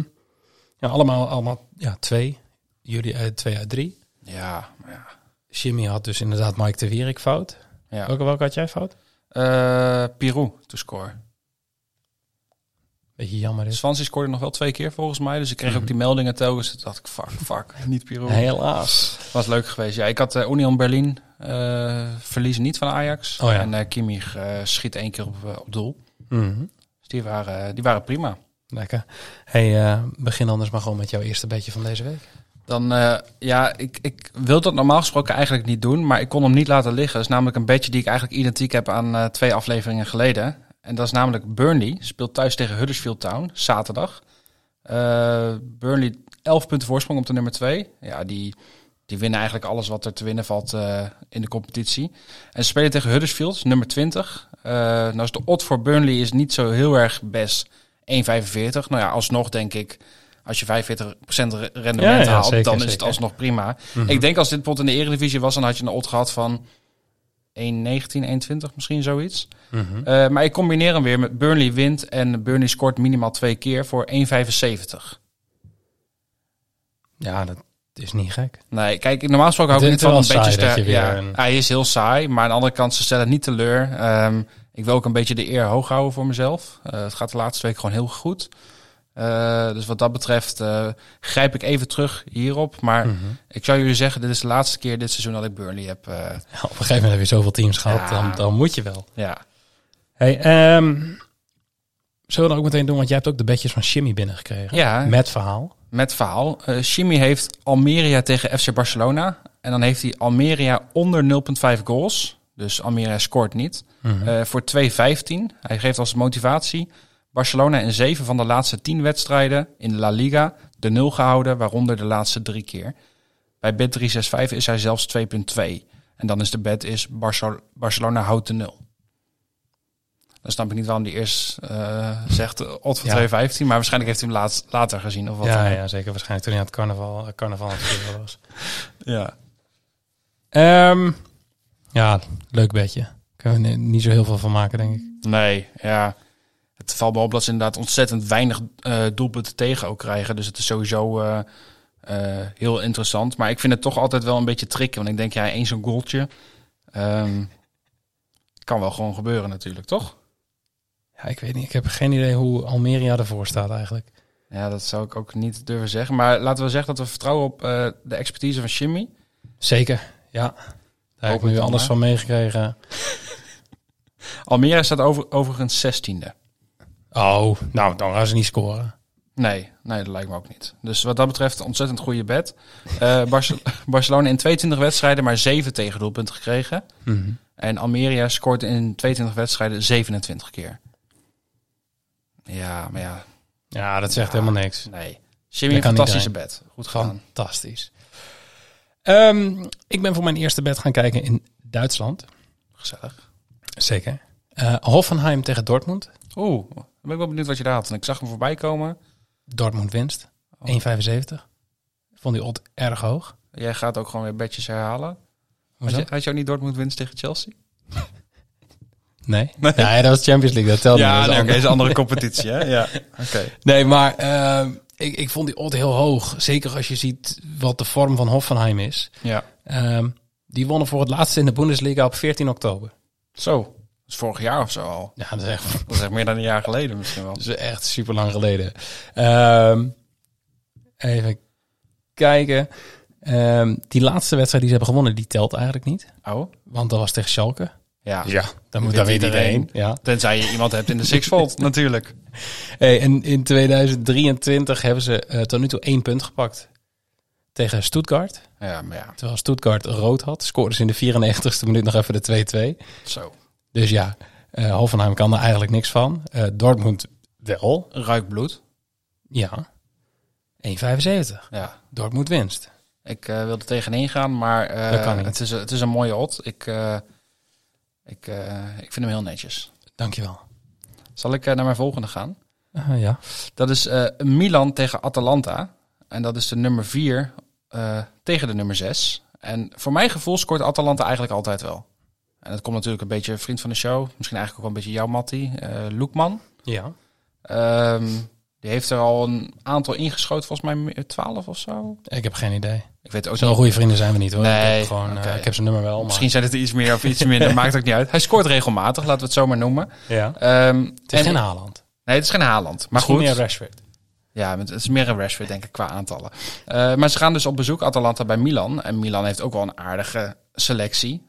ja, allemaal, allemaal ja, twee. Jullie uit twee uit drie. Ja, maar ja. Jimmy had dus inderdaad Mike de Wierik fout. ja. Welke, welke had jij fout? Eh, Pirou to score. Beetje jammer is. Swansea scoorde nog wel twee keer volgens mij. Dus ik kreeg ook die meldingen telkens. Toen dacht ik, fuck, fuck, niet Pirou. Helaas. Was leuk geweest. Ja, ik had eh, Union Berlin eh verliezen niet van Ajax. Oh ja. En eh Kimmich schiet één keer op, op doel. Mhm. Dus die waren, die waren prima. Lekker. Hey, begin anders maar gewoon met jouw eerste beetje van deze week. Dan, ja, ik, ik wil dat normaal gesproken eigenlijk niet doen, maar ik kon hem niet laten liggen. Dat is namelijk een bedje die ik eigenlijk identiek heb aan twee afleveringen geleden. En dat is namelijk Burnley, speelt thuis tegen Huddersfield Town, zaterdag. Eh, Burnley 11 punten voorsprong op de nummer 2. Ja, die, die winnen eigenlijk alles wat er te winnen valt eh, in de competitie. En ze spelen tegen Huddersfield, nummer 20. Eh nou is de odd voor Burnley is niet zo heel erg best 1,45. Nou ja, alsnog denk ik, als je 45% re- rendement Ja, ja, haalt, zeker, dan is het zeker. alsnog prima. Mhm. Ik denk als dit bijvoorbeeld in de Eredivisie was, dan had je een odd gehad van 1,19, 1,20 misschien zoiets. Mhm. Eh, maar ik combineer hem weer met Burnley wint en Burnley scoort minimaal twee keer voor 1,75. Ja, dat is niet gek. Nee, kijk, normaal gesproken hou ik niet van een beetje saai dat ster- je ja, een- Hij is heel saai, maar aan de andere kant, ze stellen niet teleur. Ehm, ik wil ook een beetje de eer hoog houden voor mezelf. Eh, het gaat de laatste week gewoon heel goed. Eh, dus wat dat betreft eh, grijp ik even terug hierop. Maar Mhm. ik zou jullie zeggen, dit is de laatste keer dit seizoen dat ik Burnley heb. eh, Ja, op een gegeven moment heb je zoveel teams gehad, Ja. dan, dan moet je wel. ja. Hey, ehm, zullen we dan ook meteen doen, want jij hebt ook de bedjes van Jimmy binnengekregen. Ja. Met verhaal. Met verhaal. Chimi heeft Almeria tegen FC Barcelona. En dan heeft hij Almeria onder 0,5 goals. Dus Almeria scoort niet. Eh, voor 2,15. Hij geeft als motivatie Barcelona in zeven van de laatste tien wedstrijden in de La Liga de nul gehouden, waaronder de laatste drie keer. Bij bet 365 is hij zelfs 2,2. En dan is de bet is Barcel- Barcelona houdt de nul. Dan snap ik niet waarom die eerst eh, zegt uh, odd van Ja. 2,15. Maar waarschijnlijk heeft hij hem laatst, later gezien. Of wat ja, ja, zeker. Waarschijnlijk toen hij aan het carnaval, eh, carnaval aan was. ja. Ehm, ja, leuk bedje. Kunnen we ni- niet zo heel veel van maken, denk ik. Nee, ja. Het valt me op dat ze inderdaad ontzettend weinig eh, doelpunten tegen ook krijgen. Dus het is sowieso eh, eh, heel interessant. Maar ik vind het toch altijd wel een beetje tricky. Want ik denk, ja, één zo'n goaltje. ehm, kan wel gewoon gebeuren natuurlijk, toch? Ja, ik weet niet. Ik heb geen idee hoe Almeria ervoor staat eigenlijk. Ja, dat zou ik ook niet durven zeggen. Maar laten we zeggen dat we vertrouwen op de expertise van Jimmy. Zeker, ja. Daar heb ik nu hè? van meegekregen. Almere staat over, overigens 16e. Oh, nou, dan gaan ze niet scoren. Nee, nee, dat lijkt me ook niet. Dus wat dat betreft, ontzettend goede bed. Eh, Barce- Barcelona in 22 wedstrijden maar 7 tegendoelpunten gekregen. Mhm. En Almeria scoort in 22 wedstrijden 27 keer. Ja, maar ja, Ja, dat zegt helemaal niks. nee. Jimmy, fantastische bed. Goed gedaan. Fantastisch. Ehm, ik ben voor mijn eerste bed gaan kijken in Duitsland. Gezellig. Zeker. Eh, Hoffenheim tegen Dortmund. Oeh, dan ben ik wel benieuwd wat je daar had. En ik zag hem voorbij komen. Dortmund winst. 1,75. Vond die odd erg hoog. Jij gaat ook gewoon weer bedjes herhalen. Had je, had je ook niet Dortmund winst tegen Chelsea? Nee. nee. dat was Champions League. Dat telde niet. Dat is nee, oké, is een andere competitie, hè? Ja, oké. Nee, maar ehm, ik, ik vond die odd heel hoog. Zeker als je ziet wat de vorm van Hoffenheim is. Ja. Ehm, die wonnen voor het laatst in de Bundesliga op 14 oktober. Zo, is vorig jaar of zo al. Ja, dat is echt, Dat is echt meer dan een jaar geleden misschien wel. dat is echt super lang geleden. Ehm, even kijken. Ehm, die laatste wedstrijd die ze hebben gewonnen, die telt eigenlijk niet. Oh? Want dat was tegen Schalke. Ja. Dan moet daar iedereen. iedereen. Ja. Tenzij je iemand hebt in de Sixfold, natuurlijk. Hey, en in 2023 hebben ze eh, tot nu toe één punt gepakt. Tegen Stuttgart. Ja, maar ja, Terwijl Stuttgart rood had, scoorden ze in de 94ste minuut nog even de 2-2. zo. Dus ja, eh Hoffenheim kan er eigenlijk niks van. Eh, Dortmund wel. Ruik bloed. Ja. 1,75. Ja. Dortmund winst. Ik eh, wilde tegenin gaan, maar. Het, is, het is een mooie odd. Ik, ik, ik vind hem heel netjes. Dankjewel. Zal ik naar mijn volgende gaan? Uh, ja. Dat is Milan tegen Atalanta. En dat is de nummer 4 tegen de nummer 6. En voor mijn gevoel scoort Atalanta eigenlijk altijd wel. En dat komt natuurlijk een beetje vriend van de show. Misschien eigenlijk ook wel een beetje jouw Matti. eh Loekman. Ja. Ehm, die heeft er al een aantal ingeschoten, volgens mij 12 of zo. Ik heb geen idee. Ik weet ook Zo niet. goede vrienden zijn we niet hoor. Nee, ik, heb gewoon, eh, ik heb zijn nummer wel. Maar... Misschien zijn het er iets meer of iets minder, maakt ook niet uit. Hij scoort regelmatig, laten we het zo maar noemen. Ja. Ehm, Het is en- geen Haaland. Nee, het is geen Haaland. Maar Misschien goed, meer Rashford. ja, het is meer een Rashford denk ik qua aantallen. Eh, maar ze gaan dus op bezoek Atalanta bij Milan. En Milan heeft ook wel een aardige selectie.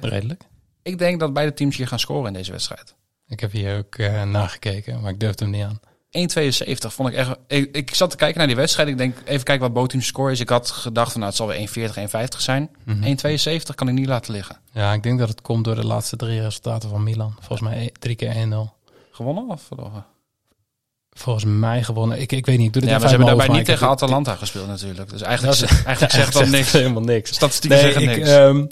Redelijk. Ik denk dat beide teams hier gaan scoren in deze wedstrijd. Ik heb hier ook eh, nagekeken, maar ik durfde hem niet aan. 1,72 vond ik echt... Ik, ik zat te kijken naar die wedstrijd. Ik denk, even kijken wat bootteams score is. Ik had gedacht van, nou, het zal weer 1,40, 1,50 zijn. Mhm. 1,72 kan ik niet laten liggen. Ja, ik denk dat het komt door de laatste drie resultaten van Milan. Volgens mij e- drie keer 1-0. Gewonnen of verloren? Volgens mij gewonnen. Ik, ik weet niet. Ik doe dit Ja, maar ze hebben daarbij niet tegen Atalanta gespeeld natuurlijk. Dus eigenlijk, Dat- eigenlijk zegt dat niks. helemaal niks. Statistieken Nee, zeggen ik, niks. ehm,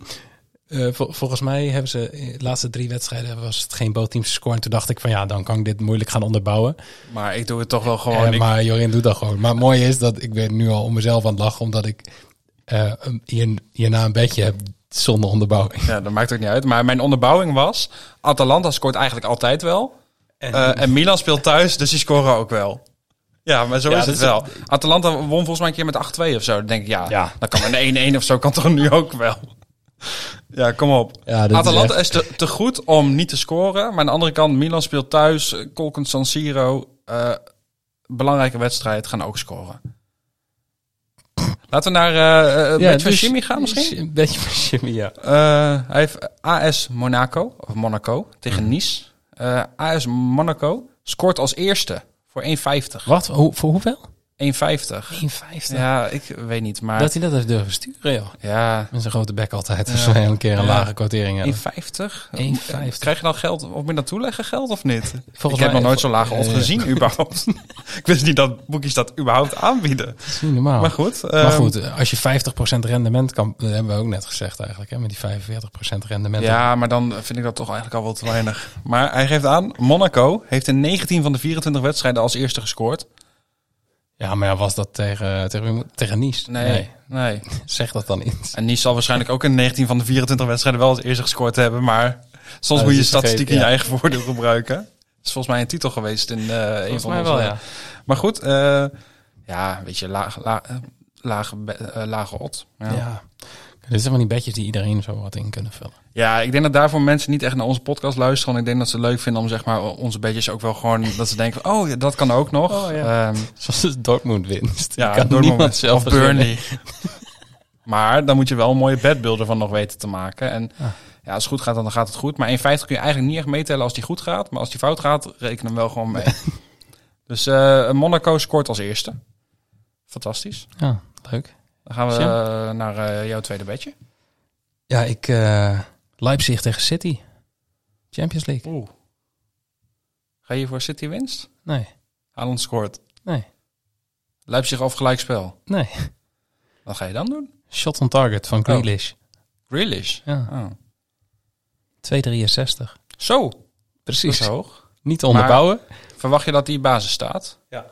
eh, vol- volgens mij hebben ze in de laatste drie wedstrijden was het geen bootteams gescoord. En toen dacht ik van ja, dan kan ik dit moeilijk gaan onderbouwen. maar ik doe het toch wel gewoon. Eh, ik- maar Jorin doet dat gewoon. Maar het mooie is dat ik ben nu al om mezelf aan het lachen, omdat ik eh, hier, hierna een bedje heb zonder onderbouwing. Ja, dat maakt ook niet uit. Maar mijn onderbouwing was... Atalanta scoort eigenlijk altijd wel. Eh, en Milan speelt thuis, dus die scoren ook wel. Ja, maar zo Ja, is het is- wel. Atalanta won volgens mij een keer met 8-2 of zo. Dan denk ik, ja, Ja. dan kan een 1-1 of zo kan toch nu ook wel. Ja, kom op. Ja, is Atalanta echt- is, te, te goed om niet te scoren. Maar aan de andere kant, Milan speelt thuis. Kolkend San Siro. eh, belangrijke wedstrijd, gaan ook scoren. Laten we naar een beetje van dus- Jimmy gaan misschien? Een beetje van Jimmy, ja. Hij heeft AS Monaco, of Monaco, tegen Nice. Eh, AS Monaco scoort als eerste voor 1,50. Wat? Voor hoeveel? 1,50. 1,50. Ja, ik weet niet, maar... Dat hij dat heeft durven sturen, joh. Ja, Met zijn grote bek altijd. Als wij een keer een Ja. lage quotering hebben. 1,50? 1,50. Krijg je dan geld, of meer dan toeleggen geld of niet? Volgens ik heb nog nooit zo'n lage Eh, gezien, überhaupt. ik wist niet dat boekjes dat überhaupt aanbieden. Dat is niet normaal. Maar goed. Maar ehm, goed, als je 50% rendement kan, dat hebben we ook net gezegd eigenlijk, hè, met die 45% rendement. Ja, maar dan vind ik dat toch eigenlijk al wel te weinig. Maar hij geeft aan, Monaco heeft in 19 van de 24 wedstrijden als eerste gescoord. Ja, maar ja, was dat tegen, tegen, tegen Nice? Nee, nee. Zeg dat dan niet. En Nice zal waarschijnlijk ook in 19 van de 24 wedstrijden wel als eerste gescoord hebben. Maar soms moet je statistiek in je ja. eigen voordeel gebruiken. Dat is volgens mij een titel geweest in eh een van mij onze... wel, ja. Maar goed, eh, ja, weet je, laag, la, eh, lage, lage odd. Ja. Ja. Ja. Dit zijn van die bedjes die iedereen zo wat in kunnen vullen. ik denk dat daarvoor mensen niet echt naar onze podcast luisteren. Want ik denk dat ze het leuk vinden om zeg maar onze bedjes ook wel gewoon... dat ze denken van, oh, ja, dat kan ook nog. Oh, ja. Ehm, Zoals de Dortmund winst. Ja, Ja, kan Dortmund niemand zelf of. Burnley. maar dan moet je wel een mooie bedbeelden van nog weten te maken. En Ah. ja, als het goed gaat, dan gaat het goed. Maar 1,50 kun je eigenlijk niet echt meetellen als die goed gaat. Maar als die fout gaat, reken hem wel gewoon mee. Dus eh, Monaco scoort als eerste. Fantastisch. Ja, leuk. Dan gaan we Sim? eh, naar eh, jouw tweede bedje. Ja, ik... eh Leipzig tegen City. Champions League. Oeh. Ga je voor City winst? Nee, Haaland scoort. nee, Leipzig of gelijkspel. nee. Wat ga je dan doen? Shot on target van Grealish. Grealish. Ja, Oh. 2,63. Zo, dat Precies. is hoog. Niet te onderbouwen. Verwacht je dat die basis staat? Ja.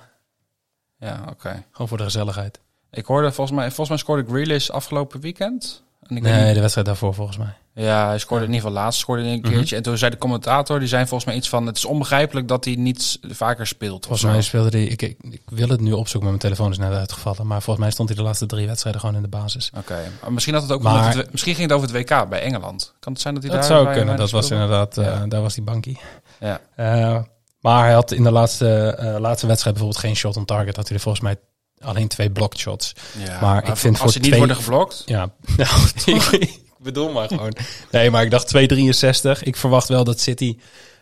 Ja, oké. Gewoon voor de gezelligheid. Ik hoorde volgens mij, volgens mij scoorde Grealish afgelopen weekend. En ik Nee, niet- de wedstrijd daarvoor volgens mij. Ja, hij scoorde in ieder geval laatst scoorde een Mhm. keertje. En toen zei de commentator, die zijn volgens mij iets van... het is onbegrijpelijk dat hij niet vaker speelt. Volgens mij speelde hij... Ik, ik, ik wil het nu opzoeken, maar mijn telefoon is net uitgevallen. Maar volgens mij stond hij de laatste drie wedstrijden gewoon in de basis. Oké, misschien, had het ook Maar- het, misschien ging het over het WK bij Engeland. Kan het zijn dat hij Dat daar... zou bij- kunnen. Dat was inderdaad... eh. Daar was die bankie. Ja. Eh, maar hij had in de laatste, eh, laatste wedstrijd bijvoorbeeld geen shot on target. Had hij er volgens mij alleen twee blocked shots. Ja, Maar ik vind als voor ze niet worden geblokt... Ja, nou, ik, ik bedoel maar gewoon. Nee, maar ik dacht 2,63. Ik verwacht wel dat City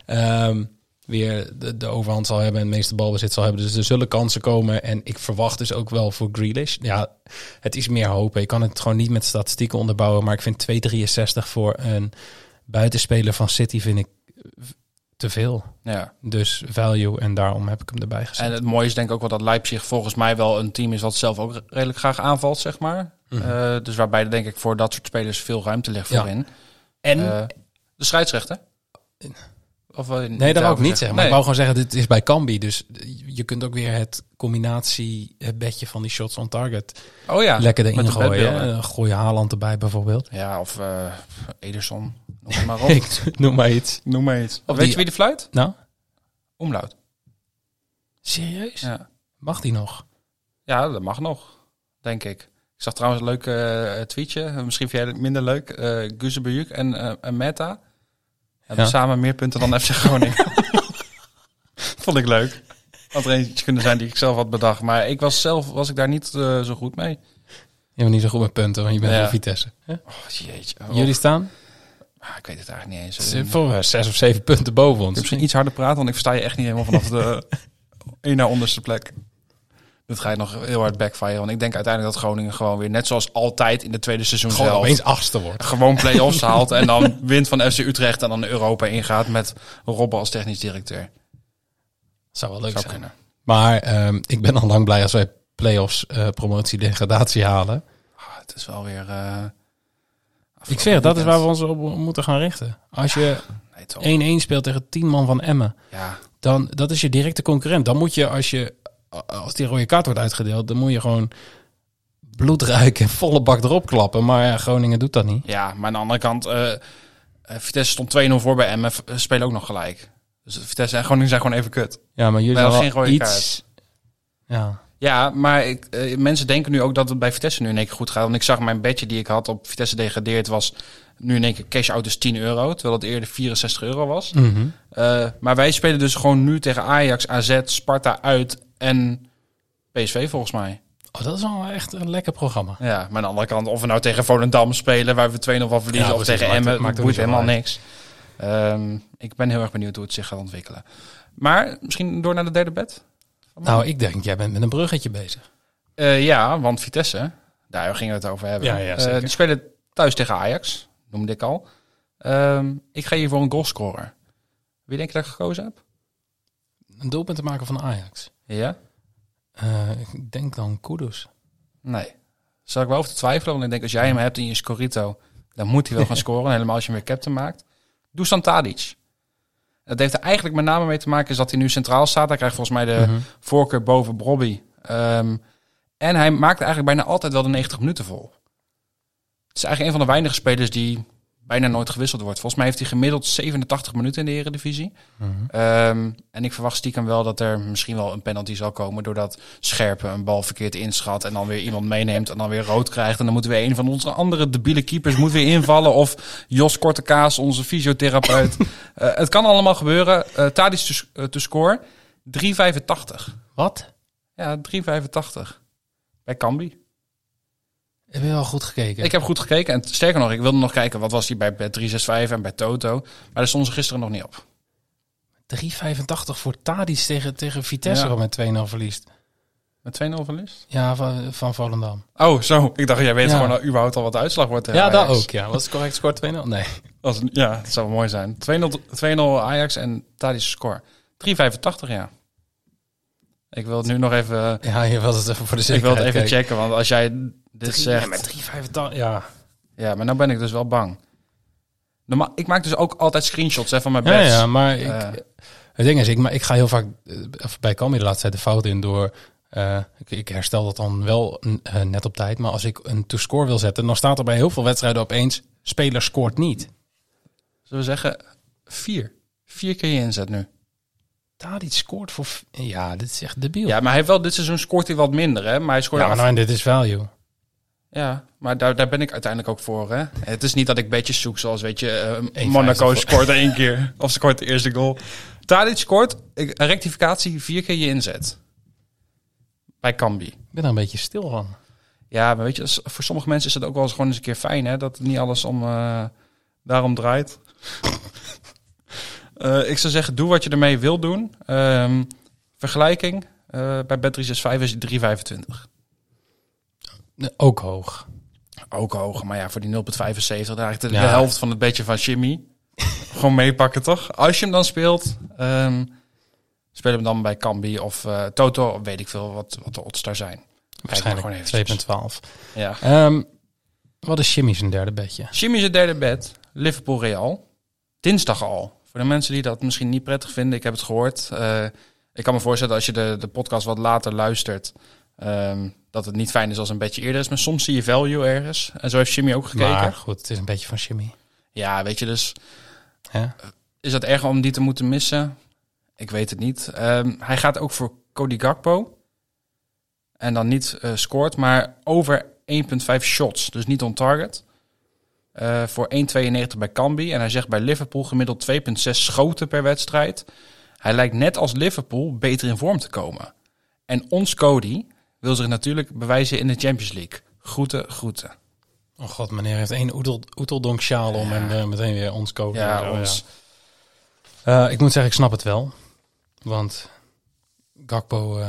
ehm, weer de, de overhand zal hebben en het meeste balbezit zal hebben. Dus er zullen kansen komen. En ik verwacht dus ook wel voor Grealish. Ja, het is meer hopen. Ik kan het gewoon niet met statistieken onderbouwen. Maar ik vind 2,63 voor een buitenspeler van City vind ik te veel. Ja. Dus value en daarom heb ik hem erbij gezet. En het mooie is denk ik ook wel dat Leipzig volgens mij wel een team is... wat zelf ook redelijk graag aanvalt, zeg maar. Mhm. Eh, dus waarbij denk ik voor dat soort spelers veel ruimte ligt Ja. voorin. en Eh, de scheidsrechter? Of, wil je Nee, dat wou ik niet zeggen. Maar ik wou gewoon zeggen, dit is bij Cambi. Dus je kunt ook weer het combinatie, het bedje van die shots on target Oh ja, lekker erin de gooien. hè. Gooi Haaland erbij bijvoorbeeld. Ja, of eh Ederson. Noem maar op. Noem maar iets. Noem maar iets. Of Weet die- je wie de fluit? Nou, Omlaut. serieus? Ja. Mag die nog? ja, dat mag nog, denk ik. Ik zag trouwens een leuk eh, tweetje. Misschien vind jij het minder leuk. eh Guzebujuk en, eh en Meta hebben Ja. samen meer punten dan FC Groningen. Vond ik leuk. Had er eentje kunnen zijn die ik zelf had bedacht. Maar ik was zelf was ik daar niet eh, zo goed mee. Je bent niet zo goed met punten, want je bent Ja. voor Vitesse. hè? Oh, jeetje. Oh. Jullie staan Ah, ik weet het eigenlijk niet eens. Voor zes of zeven punten boven Ik ons. heb misschien iets harder praten, want ik versta je echt niet helemaal vanaf de één naar onderste plek. Dit ga je nog heel hard backfire. Want ik denk uiteindelijk dat Groningen gewoon weer, net zoals altijd in de tweede seizoen Gewoon zelf, opeens achtste wordt. gewoon play-offs haalt. En dan wint van FC Utrecht en dan Europa ingaat met Robben als technisch directeur. Zou wel leuk Zou zijn. kunnen. Maar ehm, ik ben al lang blij als wij play-offs, eh, promotie, degradatie halen. Ah, het is wel weer... eh, Ik zeg, dat is waar we ons op moeten gaan richten. Als je Nee, toch. 1-1 speelt tegen 10 man van Emmen, Ja, dan dat is je directe concurrent. Dan moet je, als je als die rode kaart wordt uitgedeeld, dan moet je gewoon bloedruik en volle bak erop klappen. Maar ja, Groningen doet dat niet. ja, maar aan de andere kant, eh, eh, Vitesse stond 2-0 voor bij v- spelen ook nog gelijk. Dus Vitesse en Groningen zijn gewoon even kut. Ja, maar jullie zijn geen rode iets. Ja, Ja, maar ik, eh, mensen denken nu ook dat het bij Vitesse nu in één keer goed gaat. Want ik zag mijn bedje die ik had op Vitesse degradeerd was nu in één keer cash out is 10 euro. Terwijl het eerder 64 euro was. Mhm. Eh, maar wij spelen dus gewoon nu tegen Ajax, AZ, Sparta uit en PSV volgens mij. Oh, dat is wel echt een lekker programma. Ja, maar aan de andere kant, of we nou tegen Volendam spelen waar we 2-0 van verliezen, Ja, of tegen Emmen, maakt boeit helemaal uit. niks. Ehm, ik ben heel erg benieuwd hoe het zich gaat ontwikkelen. Maar misschien door naar de derde bed? Nou, ik denk, jij bent met een bruggetje bezig. Eh, ja, want Vitesse, daar gingen we het over hebben. Ja, ja, Eh, die spelen thuis tegen Ajax, noemde ik al. Ehm, ik ga hier voor een goalscorer. Wie denk je dat ik gekozen heb? Een doelpunt te maken van Ajax. Ja? Eh, ik denk dan Kudus. Nee. Zal ik wel over te twijfelen, want ik denk als jij hem hebt in je Scorito, dan moet hij wel gaan scoren. Helemaal als je hem weer captain maakt. Dusan Tadic. Het heeft er eigenlijk met name mee te maken is dat hij nu centraal staat. Hij krijgt volgens mij de Mhm. voorkeur boven Bobby. Ehm, en hij maakt eigenlijk bijna altijd wel de 90 minuten vol. Het is eigenlijk een van de weinige spelers die bijna nooit gewisseld wordt. Volgens mij heeft hij gemiddeld 87 minuten in de Eredivisie. Ehm, en ik verwacht stiekem wel dat er misschien wel een penalty zal komen... doordat Scherpe een bal verkeerd inschat... en dan weer iemand meeneemt en dan weer rood krijgt... en dan moeten we een van onze andere debiele keepers moet weer invallen... of Jos Kortekaas, onze fysiotherapeut. Eh, het kan allemaal gebeuren. Uh, Tadic te, uh, te score 3,85. Wat? Ja, 3,85. Bij Cambi. Heb je wel goed gekeken? Ik heb goed gekeken. En sterker nog, ik wilde nog kijken wat was die bij Bet365 en bij Toto. Maar daar stonden ze gisteren nog niet op. 3,85 voor Tadic tegen, tegen Vitesse Ja. met 2-0 verliest. Met 2-0 verlies? Ja, van, van Volendam. Oh, zo. Ik dacht, jij weet Ja. gewoon al überhaupt al wat de uitslag wordt. tegen Ja, dat ook. Ja. Was het correct score 2-0? Nee. Als, ja, dat zou mooi zijn. 2-0 2-0 Ajax en Tadic score. 3,85 ja. Ik wil het nu nog even... Ja, je wilt het even voor de Ik wil zekerheid het even checken, want als jij dit Drie- zegt... Ja, met 3,85. Ja. Ja, maar nou ben ik dus wel bang. Normaal, ik maak dus ook altijd screenshots hè, van mijn Ja, bets. ja, maar ik, Eh. het ding is, ik, maar ik ga heel vaak eh, bij Camille de laatste tijd de fout in door... eh, ik, ik herstel dat dan wel eh, net op tijd. Maar als ik een to-score wil zetten, dan staat er bij heel veel wedstrijden opeens... speler scoort niet. Zullen we zeggen vier? Vier keer je inzet nu. Tadic scoort voor... Ja, dit is echt debiel. Ja, maar hij heeft wel dit seizoen scoort hij wat minder, hè? Maar hij scoort Ja, maar af- nou, dit is value. Ja, maar daar, daar ben ik uiteindelijk ook voor, hè? Het is niet dat ik beetjes zoek, zoals weet je, eh, 1,50 Monaco scoort één keer of scoort de eerste goal. Tadic scoort een rectificatie vier keer je inzet. Bij Cambi. Ik ben er een beetje stil van. Ja, maar weet je, voor sommige mensen is het ook wel eens gewoon eens een keer fijn, hè? Dat het niet alles om eh, daarom draait. Eh, ik zou zeggen, doe wat je ermee wil doen. Ehm, vergelijking eh, bij Bet365 is 3,25. Nee, Ook hoog. Ook hoog, maar ja, voor die 0,75, daar eigenlijk de, Ja. de helft van het beetje van Jimmy. Gewoon meepakken, toch? Als je hem dan speelt, ehm, speel hem dan bij Cambi of eh, Toto, of weet ik veel wat, wat de odds daar zijn. Waarschijnlijk gewoon eventjes. 2,12. Ja. Ehm wat is Jimmy's een derde bedje? Jimmy is het derde bed, Liverpool Real. Dinsdag al. Voor de mensen die dat misschien niet prettig vinden, ik heb het gehoord. Eh, ik kan me voorstellen als je de, de podcast wat later luistert, ehm, dat het niet fijn is als een beetje eerder is. Maar soms zie je value ergens. En zo heeft Jimmy ook gekeken. Maar goed, het is een beetje van Jimmy. Ja, weet je, dus Hè? is het erg om die te moeten missen? Ik weet het niet. Ehm, hij gaat ook voor Cody Gakpo. En dan niet eh, scoort, maar over 1,5 shots. Dus niet on target. Eh, voor 1,92 bij Cambi. En hij zegt bij Liverpool gemiddeld 2,6 schoten per wedstrijd. Hij lijkt net als Liverpool beter in vorm te komen. En ons Cody wil zich natuurlijk bewijzen in de Champions League. Groeten, groeten. Oh god, meneer heeft één oetel, oeteldonk sjaal om en eh, meteen weer ons kopen. Ja, ons. Eh, ik moet zeggen, ik snap het wel. Want Gakpo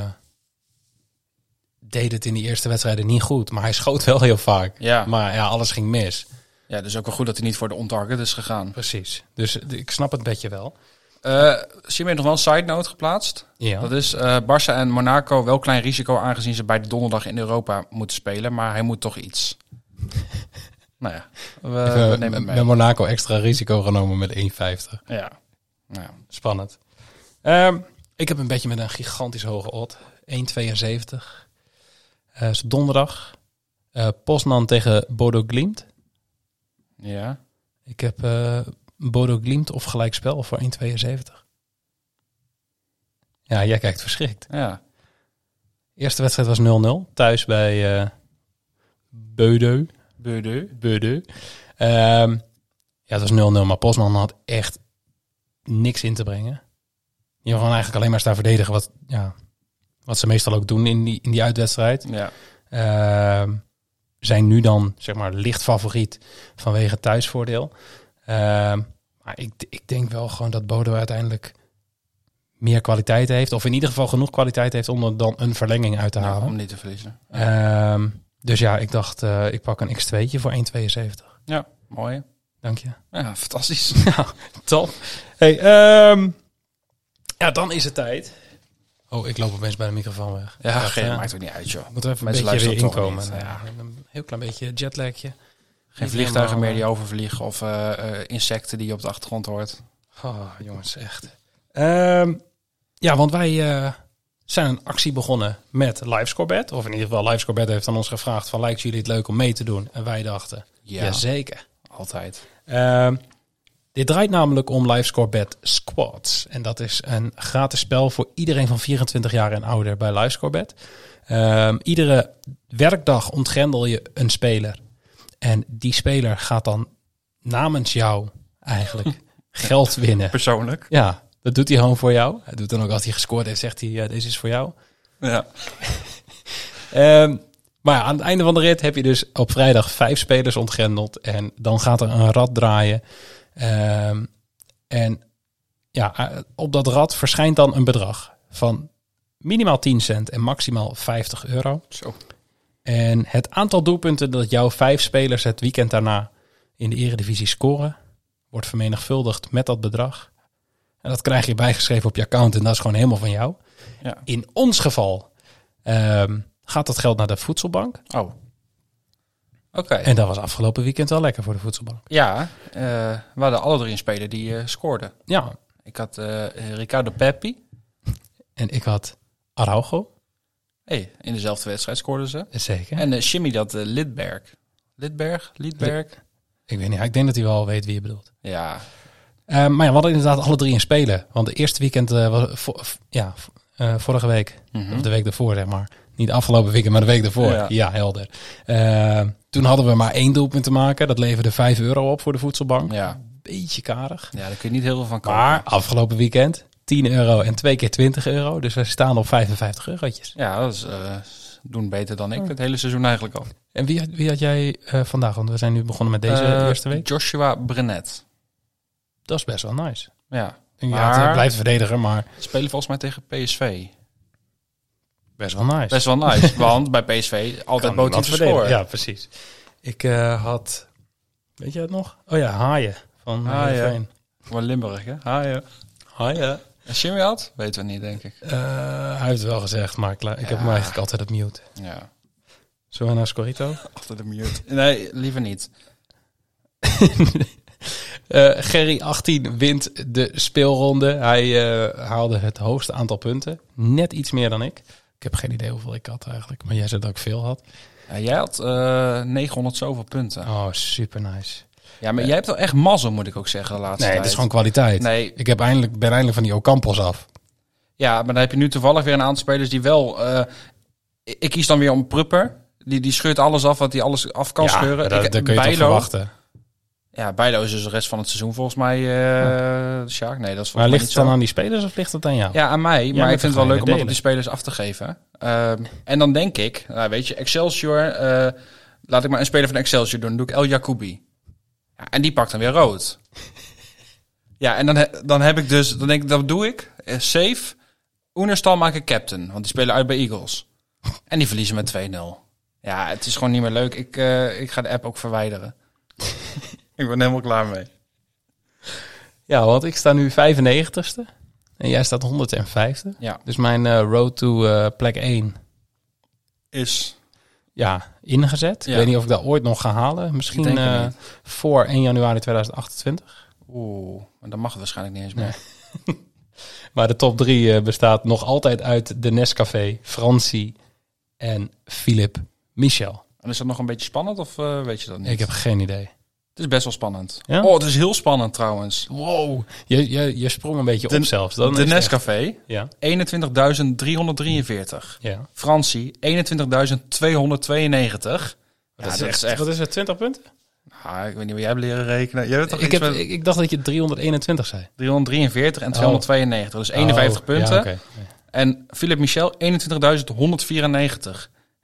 deed het in die eerste wedstrijden niet goed. Maar hij schoot wel heel vaak. Ja. Maar ja, alles ging mis. Ja, dus ook wel goed dat hij niet voor de on-target is gegaan. Precies. Dus eh, ik snap het bedje wel. Eh Sim heeft nog wel een side note geplaatst. Ja. Dat is eh Barça en Monaco wel klein risico aangezien ze bij de donderdag in Europa moeten spelen. Maar hij moet toch iets. nou ja, we, nemen het met mee. Monaco extra risico genomen met 1,50. Ja. Nou, ja. Spannend. Ehm, ik heb een beetje met een gigantisch hoge odd. 1,72. Eh is donderdag. Eh Poznan tegen Bodo Glimt. Ja. Ik heb eh Bodo Glimt of gelijkspel voor 1,72. Ja, jij kijkt verschrikt. Ja. Eerste wedstrijd was 0-0. Thuis bij eh Beudeu. Beudeu. Beudeu. Ehm, ja, het was 0-0. Maar Poznan had echt niks in te brengen. Die gewoon eigenlijk alleen maar staan verdedigen. Wat, ja, wat ze meestal ook doen in die, in die uitwedstrijd. Ja. Ehm, zijn nu dan zeg maar licht favoriet vanwege thuisvoordeel. Ehm, maar ik, ik denk wel gewoon dat Bodo uiteindelijk meer kwaliteit heeft. Of in ieder geval genoeg kwaliteit heeft om er dan een verlenging uit te Ja, halen. om niet te verliezen. Ehm, dus ja, ik dacht eh, ik pak een x2'tje voor 1,72. Ja, mooi. Dank je. Ja, fantastisch. Top. Hey, ehm, ja, dan is het tijd. Oh, ik loop opeens bij de microfoon weg. Ja, geen, maakt ook niet uit, joh. Moet er even Mensen een beetje weer inkomen. niet, ja. een heel klein beetje jetlagje. Geen Niet vliegtuigen meer die overvliegen of eh, eh, insecten die je op de achtergrond hoort. Oh, jongens, echt. Ehm, ja, want wij eh, zijn een actie begonnen met LiveScoreBet. Of in ieder geval, LiveScoreBet heeft aan ons gevraagd van... lijkt jullie het leuk om mee te doen? En wij dachten, Ja. jazeker. Altijd. Ehm, dit draait namelijk om LiveScoreBet Squads. En dat is een gratis spel voor iedereen van 24 jaar en ouder bij LiveScoreBet. Ehm, iedere werkdag ontgrendel je een speler. En die speler gaat dan namens jou eigenlijk geld winnen. Persoonlijk. Ja, dat doet hij gewoon voor jou. Hij doet dan ook als hij gescoord heeft, zegt hij, eh, deze is voor jou. Ja. Ehm, maar ja, aan het einde van de rit heb je dus op vrijdag vijf spelers ontgrendeld. En dan gaat er een rad draaien. Ehm, en ja, eh, op dat rad verschijnt dan een bedrag van minimaal 10 cent en maximaal 50 euro. Zo. En het aantal doelpunten dat jouw vijf spelers het weekend daarna in de eredivisie scoren, wordt vermenigvuldigd met dat bedrag. En dat krijg je bijgeschreven op je account en dat is gewoon helemaal van jou. Ja. In ons geval ehm, gaat dat geld naar de voedselbank. Oh. Oké. En dat was afgelopen weekend wel lekker voor de voedselbank. Ja, eh, we hadden alle drie een speler die eh, scoorde. Ja, Ik had eh, Ricardo Peppi. en ik had Araujo. Hey, in dezelfde wedstrijd scoorden ze. Zeker. En Jimmy dat Lidberg. Lidberg? Lidberg? ik weet niet, ik denk dat hij wel weet wie je bedoelt. Ja. Maar ja, we hadden inderdaad alle drie een spelen. Want de eerste weekend was vo- ja, vorige week, Mhm. of de week daarvoor zeg maar. Niet afgelopen weekend, maar de week daarvoor. Ja. Ja, helder. Toen hadden we maar één doelpunt te maken. Dat leverde 5 euro op voor de voedselbank. Ja. Beetje karig. ja, daar kun je niet heel veel van kopen. Maar afgelopen weekend 10 euro en twee keer 20 euro. Dus we staan op 55 eurotjes. Ja, dat is eh, doen beter dan ik het hele seizoen eigenlijk al. En wie, had- wie had jij eh, vandaag? Want we zijn nu begonnen met deze Eh, eerste week. Joshua Brenet. Dat is best wel nice. Ja. Ja, Maar- het blijft verdediger, maar Spelen volgens mij tegen PSV. Best wel nice. Best wel nice, want bij PSV altijd verdedigen. scoren. Ja, precies. Ik eh, had, weet je het nog? Oh ja, Haaien van Haaien. Heerenveen. Van Limburg, hè? Ja. Haaien. En Jimmy had? Weten we niet, denk ik. Eh, hij heeft het wel gezegd, maar ik, heb hem eigenlijk altijd op mute. Ja. Zullen we naar Scorito? Achter de mute. Nee, liever niet. Eh, Gerry 18 wint de speelronde. Hij eh, haalde het hoogste aantal punten. Net iets meer dan ik. Ik heb geen idee hoeveel ik had eigenlijk. Maar jij zei dat ik veel had. Ja, jij had eh 900 zoveel punten. Oh, super nice. Ja, maar jij hebt wel echt mazzel, moet ik ook zeggen, de laatste Nee, tijd. het is gewoon kwaliteit. Nee, Ik heb eindelijk, ben eindelijk van die Ocampos af. ja, maar dan heb je nu toevallig weer een aantal spelers die wel... eh, ik kies dan weer om Prupper. Die, die scheurt alles af wat hij alles af kan scheuren. dat, ik, dat kun je toch verwachten. Ja, Bijlo is dus de rest van het seizoen volgens mij... eh Sjaak, nee, dat is Maar ligt het dan zo. aan die spelers of ligt het aan jou? Ja, aan mij. Maar ik vind het wel leuk om dat op die spelers af te geven. Ehm, en dan denk ik, nou, weet je, Excelsior... eh, laat ik maar een speler van Excelsior doen. Dan doe ik El Jacoubi. Ja, en die pakt dan weer rood. ja, en dan, he- dan heb ik dus... Dan denk ik, dat doe ik. Eh, safe. Oenerstal maak ik captain. Want die spelen uit bij Eagles. En die verliezen met 2-0. Ja, het is gewoon niet meer leuk. Ik, eh, ik ga de app ook verwijderen. Ik ben helemaal klaar mee. Ja, want ik sta nu 95ste. En jij staat 105ste. Ja. Dus mijn eh, road to eh, plek 1 Is... ja, ingezet. Ja. Ik weet niet of ik dat ooit nog ga halen. Misschien eh, voor 1 januari 2028. Oeh, maar dan mag het waarschijnlijk niet eens meer. Maar de top 3 bestaat nog altijd uit de Nescafé, Francie en Philip Michel. En is dat nog een beetje spannend of weet je dat niet? Ik heb geen idee. Het is best wel spannend. Ja? Oh, het is heel spannend trouwens. Wow. Je, je, je sprong een beetje De- op zelfs. Dan de Nescafé, Ja. 21.343. ja. Francie, 21.292. Ja, dat is echt, echt... Wat is het, 20 punten? Ah, ik weet niet wat jij hebt leren rekenen. Jij hebt toch Ik, iets heb, met ik, ik dacht dat je 321 zei. 343 en 292. Dus 51 Oh, punten. Ja, oké. En Philip Michel, 21.194.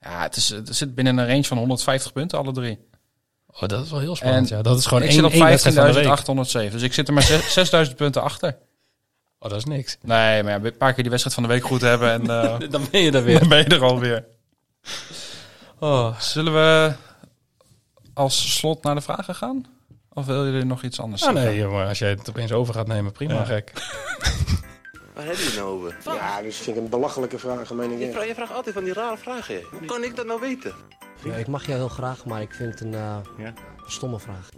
Ja, het, is, het zit binnen een range van 150 punten, alle drie. Oh, dat is wel heel spannend. En ja. Dat is gewoon ik één, zit op één wedstrijd van de week. 15.807. Dus ik zit er maar zes- 6000 punten achter. Oh, dat is niks. Nee, maar ja, een paar keer die wedstrijd van de week goed hebben en eh, Dan ben je er weer. dan ben je er alweer. Oh. Zullen we als slot naar de vragen gaan? Of wil je er nog iets anders Ah, zeggen? nee, jongen, als jij het opeens over gaat nemen, prima, Ja. gek. Waar heb je het nou over? Ja, dus vind ik een belachelijke vraag, meen ik. Je, vraagt, je vraagt altijd van die rare vragen. hè. Hoe kan ik dat nou weten? Ja, ik mag jou heel graag, maar ik vind het een eh, Ja. stomme vraag.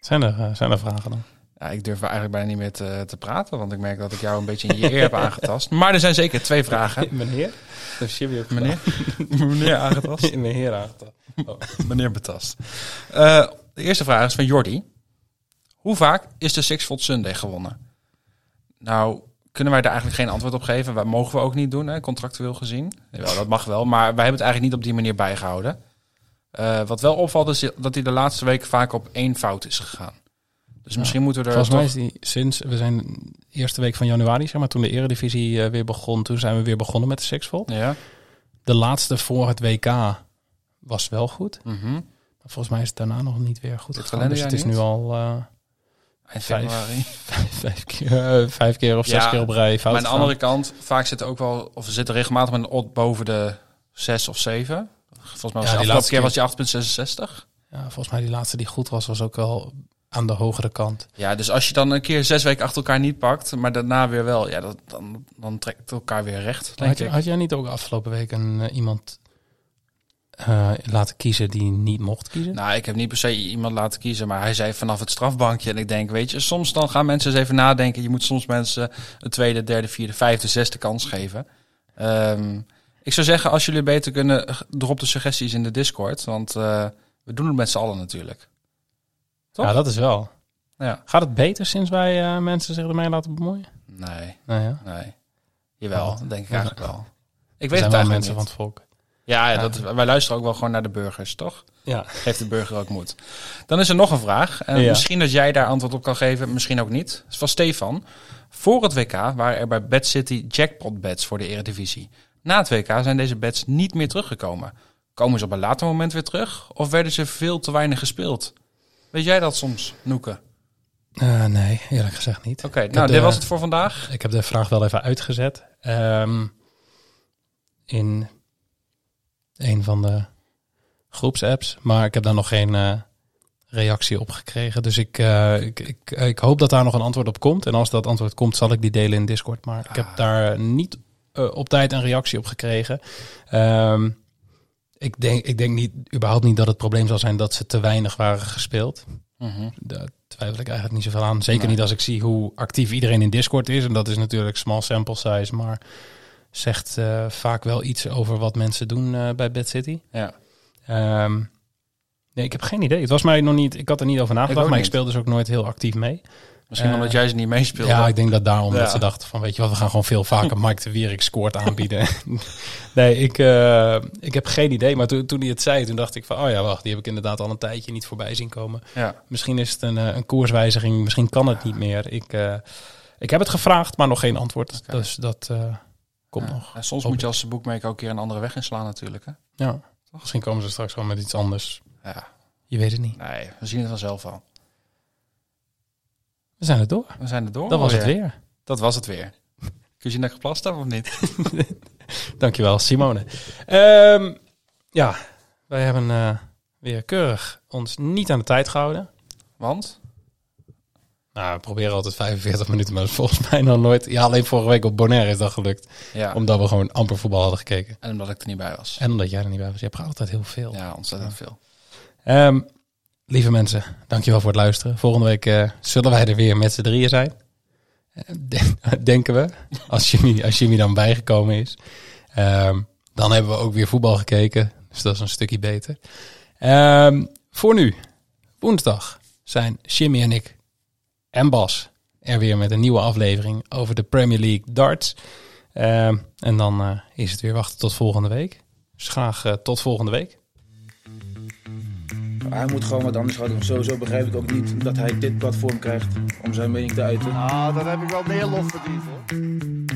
Zijn er, eh, zijn er vragen dan? Ja, ik durf eigenlijk bijna niet meer te, te praten, want ik merk dat ik jou een beetje in je eer heb aangetast. Maar er zijn zeker twee vragen. Meneer? Dat is Jimmy ook Meneer? Meneer aangetast? Meneer aangetast. Meneer betast. Eh, de eerste vraag is van Jordi. Hoe vaak is de Sixfold Sunday gewonnen? nou kunnen wij daar eigenlijk geen antwoord op geven. Dat mogen we ook niet doen, hè, contractueel gezien. Dat mag wel, maar wij hebben het eigenlijk niet op die manier bijgehouden. Eh, wat wel opvalt is dat hij de laatste week vaak op één fout is gegaan. Dus misschien moeten we er. Volgens mij is die sinds we zijn de eerste week van januari, zeg maar, toen de eredivisie eh, weer begon, toen zijn we weer begonnen met de Sixfold. Ja. De laatste voor het WK was wel goed. Mhm. Volgens mij is het daarna nog niet weer goed het gegaan. Dus het is nu al. Eh, 5 februari. Vijf, vijf, keer, uh, keer of zes keer op rij fout. Maar aan de andere kant, vaak zit er ook wel, of we zitten regelmatig met een odd boven de zes of zeven. Volgens mij was de laatste keer, was je 8,66. Ja, volgens mij die laatste die goed was, was ook wel aan de hogere kant. Ja, dus als je dan een keer zes weken achter elkaar niet pakt, maar daarna weer wel, ja, dat, dan, dan trekt elkaar weer recht. Denk had, ik. had jij niet ook afgelopen week een, eh, iemand eh, laten kiezen die niet mocht kiezen? Nou, ik heb niet per se iemand laten kiezen, maar hij zei vanaf het strafbankje. En ik denk, weet je, soms dan gaan mensen eens even nadenken. Je moet soms mensen een tweede, derde, vierde, vijfde, zesde kans geven. Ehm, ik zou zeggen, als jullie beter kunnen, drop de suggesties in de Discord. Want eh, we doen het met z'n allen natuurlijk. Toch? Ja, dat is wel. Ja. Gaat het beter sinds wij eh, mensen zich ermee laten bemoeien? Nee, Nou ja. nee. Jawel, Wel. dat denk ik Ja. eigenlijk wel. Ik We weet het eigenlijk mensen niet. van het volk. Ja, ja. Dat, wij luisteren ook wel gewoon naar de burgers, toch? Ja. Geeft de burger ook moed. Dan is er nog een vraag. En Ja. Misschien dat jij daar antwoord op kan geven, misschien ook niet. Dat is van Stefan. Voor het WK waren er bij Bad City jackpot bets voor de Eredivisie. Na het WK zijn deze bets niet meer teruggekomen. Komen ze op een later moment weer terug? Of werden ze veel te weinig gespeeld? Weet jij dat soms, Noeke? Eh, nee, eerlijk gezegd niet. Oké, nou, dit de- was het voor vandaag. Ik heb de vraag wel even uitgezet. Ehm, in een van de groepsapps. Maar ik heb daar nog geen eh, reactie op gekregen. Dus ik, eh, ik, ik, ik hoop dat daar nog een antwoord op komt. En als dat antwoord komt, zal ik die delen in Discord. Maar ik heb daar niet eh, op tijd een reactie op gekregen. Ehm, ik, denk, ik denk niet, überhaupt niet dat het probleem zal zijn dat ze te weinig waren gespeeld. Mhm. Daar twijfel ik eigenlijk niet zoveel aan. Zeker Nee. niet als ik zie hoe actief iedereen in Discord is. En dat is natuurlijk small sample size, maar zegt eh, vaak wel iets over wat mensen doen eh, bij Bad City. Ja. Ehm, nee, ik heb geen idee. Het was mij nog niet. Ik had er niet over nagedacht, maar ik speel dus ook nooit heel actief mee. Misschien Eh, omdat jij ze niet meespeelde. Ja, ik denk dat daarom Ja. dat ze dachten van, weet je wat, we gaan gewoon veel vaker Mike de Wierik scoort aanbieden. nee, ik, ik heb geen idee. Maar toen, toen hij het zei, toen dacht ik van, oh ja, wacht, die heb ik inderdaad al een tijdje niet voorbij zien komen. Ja. Misschien is het een, een koerswijziging, misschien kan het niet meer. Ik, ik heb het gevraagd, maar nog geen antwoord. Dus dat komt Ja. nog. En soms Hoop moet je als boekmaker ook een keer een andere weg inslaan natuurlijk. Hè? Ja, misschien komen ze straks gewoon met iets anders. Ja. Je weet het niet. Nee, we zien het vanzelf al. We zijn er door. We zijn er door. Dat was het weer. Dat was het weer. Kun je ik geplast heb of niet? Dankjewel, Simone. Ehm, ja, wij hebben eh, weer keurig ons niet aan de tijd gehouden. Want? Nou, we proberen altijd 45 minuten, maar dat is volgens mij nog nooit. Ja, alleen vorige week op Bonaire is dat gelukt. Ja. Omdat we gewoon amper voetbal hadden gekeken. En omdat ik er niet bij was. En omdat jij er niet bij was. Je praat altijd heel veel. Ja, ontzettend veel. Ehm, lieve mensen, dankjewel voor het luisteren. Volgende week eh, zullen wij er weer met z'n drieën zijn. Eh, den- denken we. Als Jimmy, als Jimmy dan bijgekomen is. Ehm, dan hebben we ook weer voetbal gekeken. Dus dat is een stukje beter. Ehm, voor nu, woensdag, zijn Jimmy en ik en Bas er weer met een nieuwe aflevering over de Premier League darts. Ehm, en dan eh, is het weer wachten tot volgende week. Dus graag eh, tot volgende week. Hij moet gewoon wat anders doen. Sowieso begrijp ik ook niet dat hij dit platform krijgt om zijn mening te uiten. Ah, dan heb ik wel meer lof verdiend hoor.